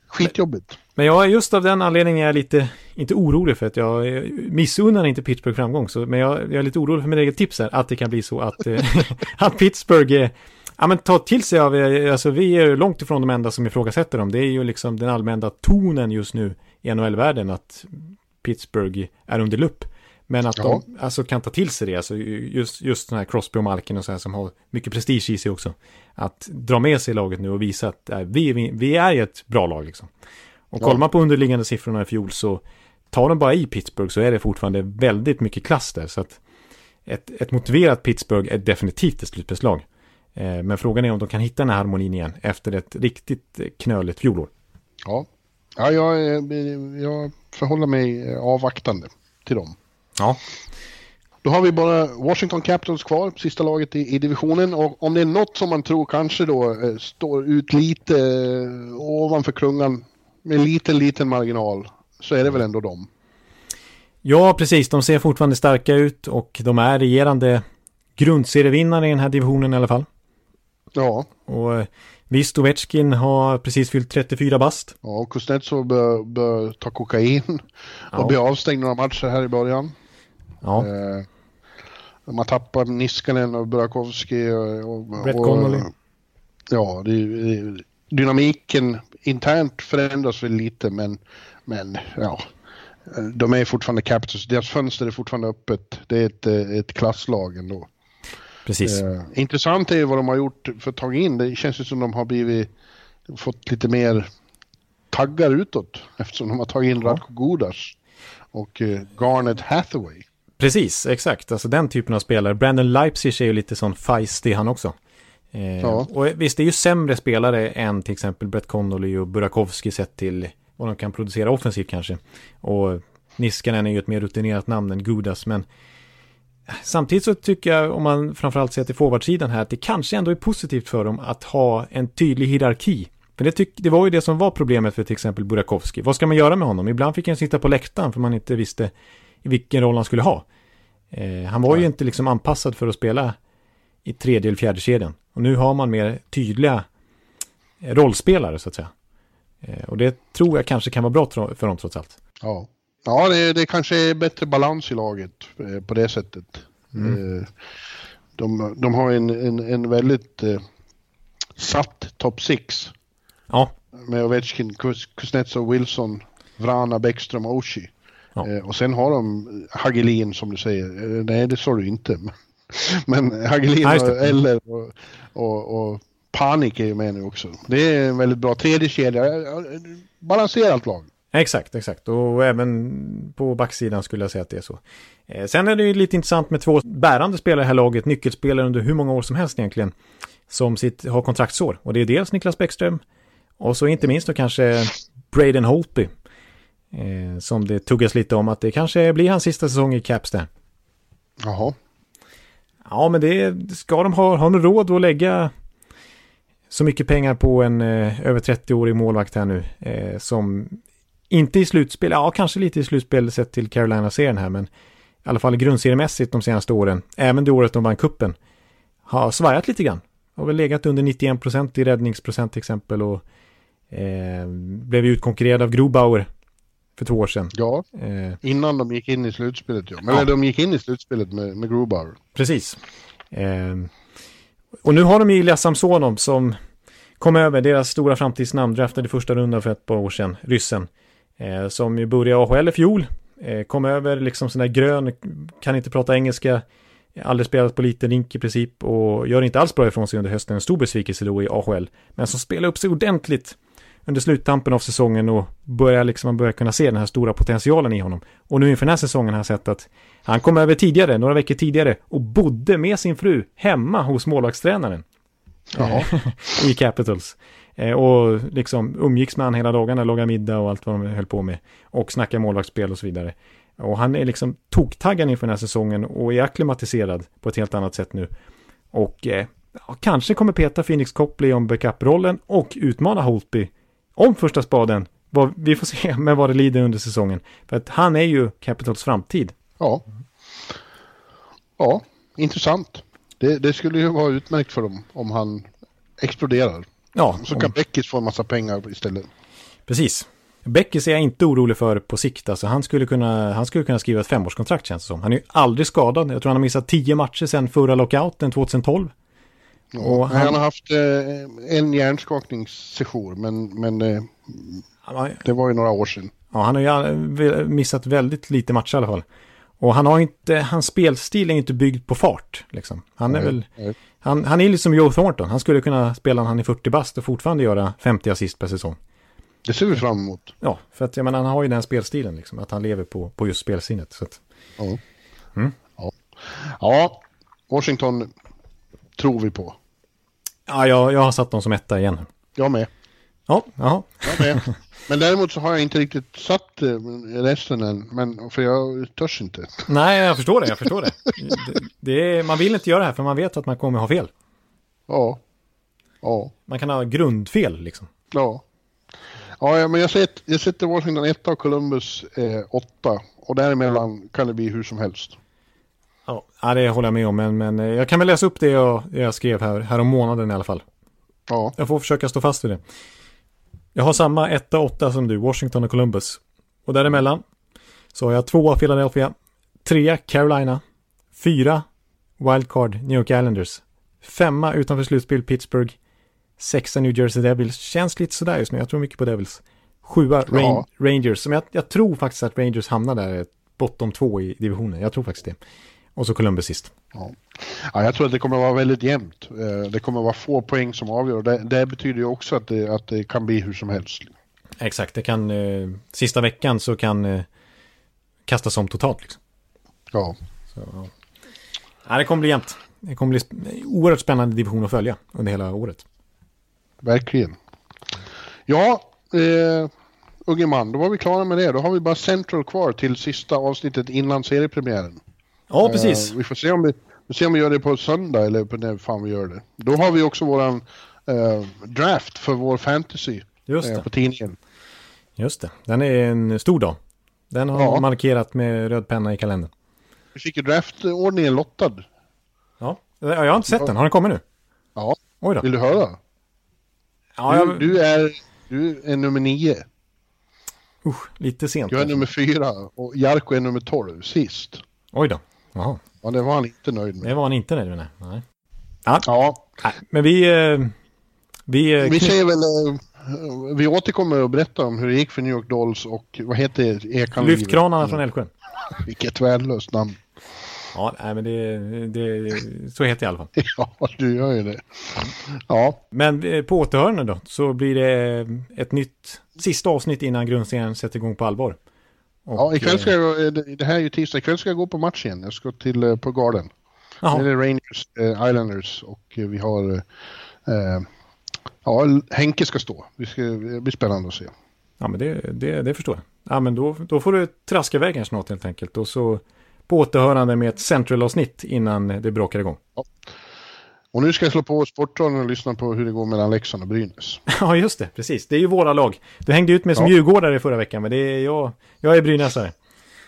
Skitjobbigt. Men jag är just av den anledningen jag är lite, inte orolig för att jag missunnar inte Pittsburgh framgång. Så, men jag, jag är lite orolig för mitt eget tips här, att det kan bli så att, eh, att Pittsburgh, ja men tar till sig av, eh, alltså vi är långt ifrån de enda som ifrågasätter dem. Det är ju liksom den allmänna tonen just nu i NHL-världen att Pittsburgh är under lupp. Men att Ja. de alltså, kan ta till sig det, alltså just, just den här Crosby och Malkin och så här som har mycket prestige i sig också. Att dra med sig laget nu och visa att äh, vi, vi, vi är ett bra lag liksom. Och Ja. kollar man på underliggande siffrorna i fjol så tar de bara i Pittsburgh så är det fortfarande väldigt mycket klass där. Så att ett, ett motiverat Pittsburgh är definitivt ett slutspelslag. Eh, men frågan är om de kan hitta den här harmonin igen efter ett riktigt knöligt fjolår. Ja, ja jag, eh, jag förhåller mig eh, avvaktande till dem. Ja. Då har vi bara Washington Capitals kvar, sista laget i, i divisionen. Och om det är något som man tror kanske då eh, står ut lite eh, ovanför klungan med liten, liten marginal så är det väl ändå dem. Ja, precis. De ser fortfarande starka ut och de är regerande grundserievinnare i den här divisionen i alla fall. Ja, Och eh, visst, Ovechkin har precis fyllt 34 bast. ja och Kuznetsov bör, bör ta kokain och Ja. bli avstängd några matcher här i början. Ja, Eh, man tappar Niskanen och Burakovsky och... och Brett Connolly. Ja, det, det, dynamiken internt förändras väl lite men, men ja. De är fortfarande Capitals, deras fönster är fortfarande öppet. Det är ett, eh, ett klasslag ändå. precis. Eh, intressant är ju vad de har gjort för att ta in. Det känns ju som de har blivit, fått lite mer taggar utåt eftersom de har tagit in Radko Gudas och eh, Garnet Hathaway. Precis, exakt. Alltså den typen av spelare. Brandon Leipzig är ju lite sån feisty han också. Eh, Ja. Och visst, det är ju sämre spelare än till exempel Brett Connolly och Burakovsky sett till vad de kan producera offensivt kanske. Och Niskanen är ju ett mer rutinerat namn än Gudas, men samtidigt så tycker jag, om man framförallt ser till forwardsidan här, att det kanske ändå är positivt för dem att ha en tydlig hierarki. För det, tyck, det var ju det som var problemet för till exempel Burakovsky. Vad ska man göra med honom? Ibland fick han sitta på läktaren för man inte visste vilken roll han skulle ha. Eh, han var ju inte liksom anpassad för att spela i tredje eller fjärde kedjan. Och nu har man mer tydliga eh, rollspelare så att säga. Eh, och det tror jag kanske kan vara bra för dem trots allt. Ja, ja det, det kanske är bättre balans i laget eh, på det sättet. Eh, de, de har en, en, en väldigt eh, satt top six Ja, med Ovechkin, Kuznetsov, Wilson, Vrana, Bäckström och Oshie. Ja. Eh, och sen har de Hagelin som du säger. Eh, nej, det sa du inte. Men Hagelin Ja, och det. Eller och, och, och Panik är ju med nu också. Det är en väldigt bra tredje kedja. Eh, eh, Balanserat lag. exakt, exakt. Och även på backsidan skulle jag säga att det är så. Eh, sen är det ju lite intressant med två bärande spelare i det här laget, nyckelspelare under hur många år som helst egentligen, som sitt, har kontraktsår. Och det är dels Niklas Bäckström och så inte minst då kanske Braden Holtby. Eh, som det tuggas lite om att det kanske blir hans sista säsong i Caps där. Jaha. Ja, men det ska de ha. Har de råd att lägga så mycket pengar på en eh, över 30-årig målvakt här nu eh, som inte i slutspel, ja kanske lite i slutspel sett till Carolina-serien här, men i alla fall grundseriemässigt de senaste åren, även det året de vann kuppen har svajat lite grann. Har väl legat under 91% i räddningsprocent till exempel och eh, blev utkonkurrerad av Grobauer för två år sedan. Ja, Eh, innan de gick in i slutspelet ja. Men Ja. de gick in i slutspelet med, med Grubauer. Precis. Eh, och nu har de ju Ilja Samsonov som kom över, deras stora framtidsnamn, draftade i första rundan för ett par år sedan, ryssen. Eh, som ju började i AHL i fjol, eh, kom över liksom sån där grön, kan inte prata engelska, aldrig spelat på liten rink i princip och gör inte alls bra ifrån sig under hösten, en stor besvikelse då i AHL. Men som spelar upp sig ordentligt under sluttampen av säsongen och börjar liksom, man börjar kunna se den här stora potentialen i honom. Och nu inför den här säsongen har jag sett att han kom över tidigare, några veckor tidigare, och bodde med sin fru hemma hos målvaktstränaren Jaha. i Capitals. Eh, och liksom umgicks med han hela dagarna, lagade middag och allt vad de höll på med. Och snackade målvaktsspel och så vidare. Och han är liksom toktaggad inför den här säsongen och är akklimatiserad på ett helt annat sätt nu. Och eh, ja, kanske kommer peta Phoenix Copley om backup-rollen och utmana Holtby om första spaden. Vad, vi får se med vad det lider under säsongen. För att han är ju Capitals framtid. Ja. Ja, intressant. Det, det skulle ju vara utmärkt för dem om han exploderar. Ja, Så om- kan Beckis få en massa pengar istället. Precis. Beckis är jag inte orolig för på sikt. Alltså, han, skulle kunna, han skulle kunna skriva ett femårskontrakt känns det som. Han är ju aldrig skadad. Jag tror han har missat tio matcher sedan förra lockouten 2012. Ja. Han... han- har haft eh, en hjärnskakningssession men, men eh, har, det var ju några år sedan. ja, han har ju missat väldigt lite matcher i alla fall. Och han har inte, hans spelstil är inte byggd på fart. Liksom. Han är Nej, väl, nej. han, han är lite som Joe Thornton. Han skulle kunna spela när han är 40 bast och fortfarande göra 50 assist per säsong. Det ser vi fram emot. Ja, för att jag menar, han har ju den spelstilen liksom. Att han lever på, på just spelsinnet. Så att, Ja. Mm. Ja. ja, Washington tror vi på. ja, jag, jag har satt dem som etta igen. Jag med. Ja, jaha. Jag med. Men däremot så har jag inte riktigt satt eh, resten än. Men, för jag törs inte. Nej, jag förstår det, jag förstår det. det, det är, man vill inte göra det här för man vet att man kommer ha fel. Ja. Ja. Man kan ha grundfel liksom. Ja. Ja, men jag sätter, jag sätter Washington 1 och Columbus 8. och däremellan kan det bli hur som helst. Ja, det håller jag med om, men, men eh, jag kan väl läsa upp det jag, jag skrev här, här om månaden i alla fall. Ja, Jag får försöka stå fast vid det. Jag har samma 1-8 som du, Washington och Columbus. Och däremellan så har jag två Philadelphia, tre Carolina, fyra Wildcard New York Islanders, femma utanför slutspel Pittsburgh, sexa New Jersey Devils, känns lite sådär just nu, jag tror mycket på Devils. Sjua Rain, Ja. Rangers, som jag, jag tror faktiskt att Rangers hamnar där, bottom två i divisionen, jag tror faktiskt det. Och så Columbus sist. ja. ja, jag tror att det kommer vara väldigt jämnt. Eh, Det kommer vara få poäng som avgör. Det, det betyder ju också att det, att det kan bli hur som helst. Exakt, det kan, eh, sista veckan så kan eh, kastas om totalt liksom. Ja, Så, ja. Ja, det kommer bli jämnt. Det kommer bli oerhört spännande division att följa under hela året. verkligen. Ja, eh, unge man, då var vi klara med det. Då har vi bara Central kvar till sista avsnittet innan seriepremiären. Ja, precis. Eh, vi får se om vi, vi, ser om vi gör det på söndag eller på när fan vi gör det. Då har vi också våran eh, draft för vår fantasy Just eh, det. på tidningen. Just det. Den är en stor dag. Den har Ja. markerat med röd penna i kalendern. Vi fick ju draftordningen lottad. Ja. ja, jag har inte sett den. Har den kommit nu? Ja, Oj då. vill du höra? Ja, Du, jag, du, är, du är nummer nio. usch, lite sent. Jag är nummer fyra och Jarko är nummer tolv sist. Oj då. Jaha. Ja, det var han inte nöjd med. Det var han inte nöjd med. nej. Ja, Nej, Men vi... eh, Vi, eh, vi säger väl... eh, Vi återkommer att berätta om hur det gick för New York Dolls och vad heter Ekanlivet? Lyftkranarna från Älvsjön. Vilket värdelöst namn. Ja, nej, men det, det... Så heter det i alla fall. Ja, du gör ju det. Ja, Men på återhörande då, så blir det ett nytt sista avsnitt innan grundserien sätter igång på allvar. Och, ja ikväll ska eh, jag, det det här är ju tisdag, ikväll ska jag gå på match igen. Jag ska till eh, på Garden. Det Jaha, är Rangers, eh, Islanders och eh, vi har... Eh, ja, Henke ska stå. Vi ska, det blir spännande att se. ja men det, det, det förstår jag. Ja men då, då får du traska iväg här snart helt enkelt. Och så på återhörande med ett central-avsnitt innan det bråkar igång. Och nu ska jag slå på Sportradion och lyssna på hur det går mellan Leksand och Brynäs. Ja just det, precis. Det är ju våra lag. Du hängde ut mig som Ja. djurgårdare förra veckan, men det är jag. Jag är brynäsare.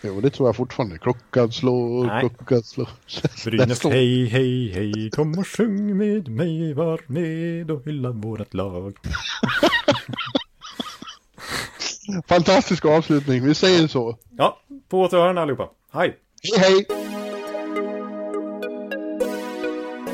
Jo, det tror jag fortfarande. Klockan slår, Nej. klockan slår. Brynäs, slår. hej, hej, hej, kom och sjung med mig, var med och hylla vårat lag. Fantastisk avslutning, vi säger så. Ja, på återhörande allihopa. Hej! Hej hej!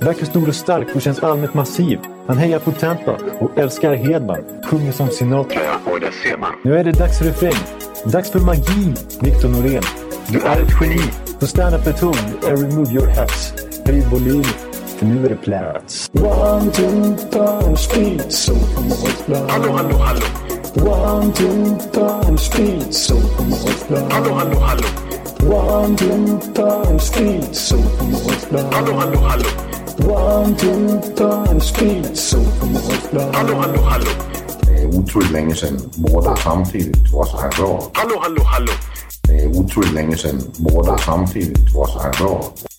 Verkar stor och stark och känns allmänt massiv. Han hejar på Tampa och älskar Hedman. Sjunger som Sinatra. Ja, och det ser man. Nu är det dags för refräng. Dags för magi, Victor Norén. Du är ett geni. Så stand up at home and remove your hats. Höj volym, för nu är det plats. One, two, punch, speed, så Hallå, hallå, hallå. One, two, punch, speed, så Hallå, hallå, hallå. One, two, punch, speed, så Hallå, hallå, hallå. One, two, punch, speed, så Hallå, hallå, hallå. Det er utroligt længe siden mor, der samtidig trods har råd. Hallå, hallå, hallå. Det er utroligt længe siden mor, der samtidig trods har råd.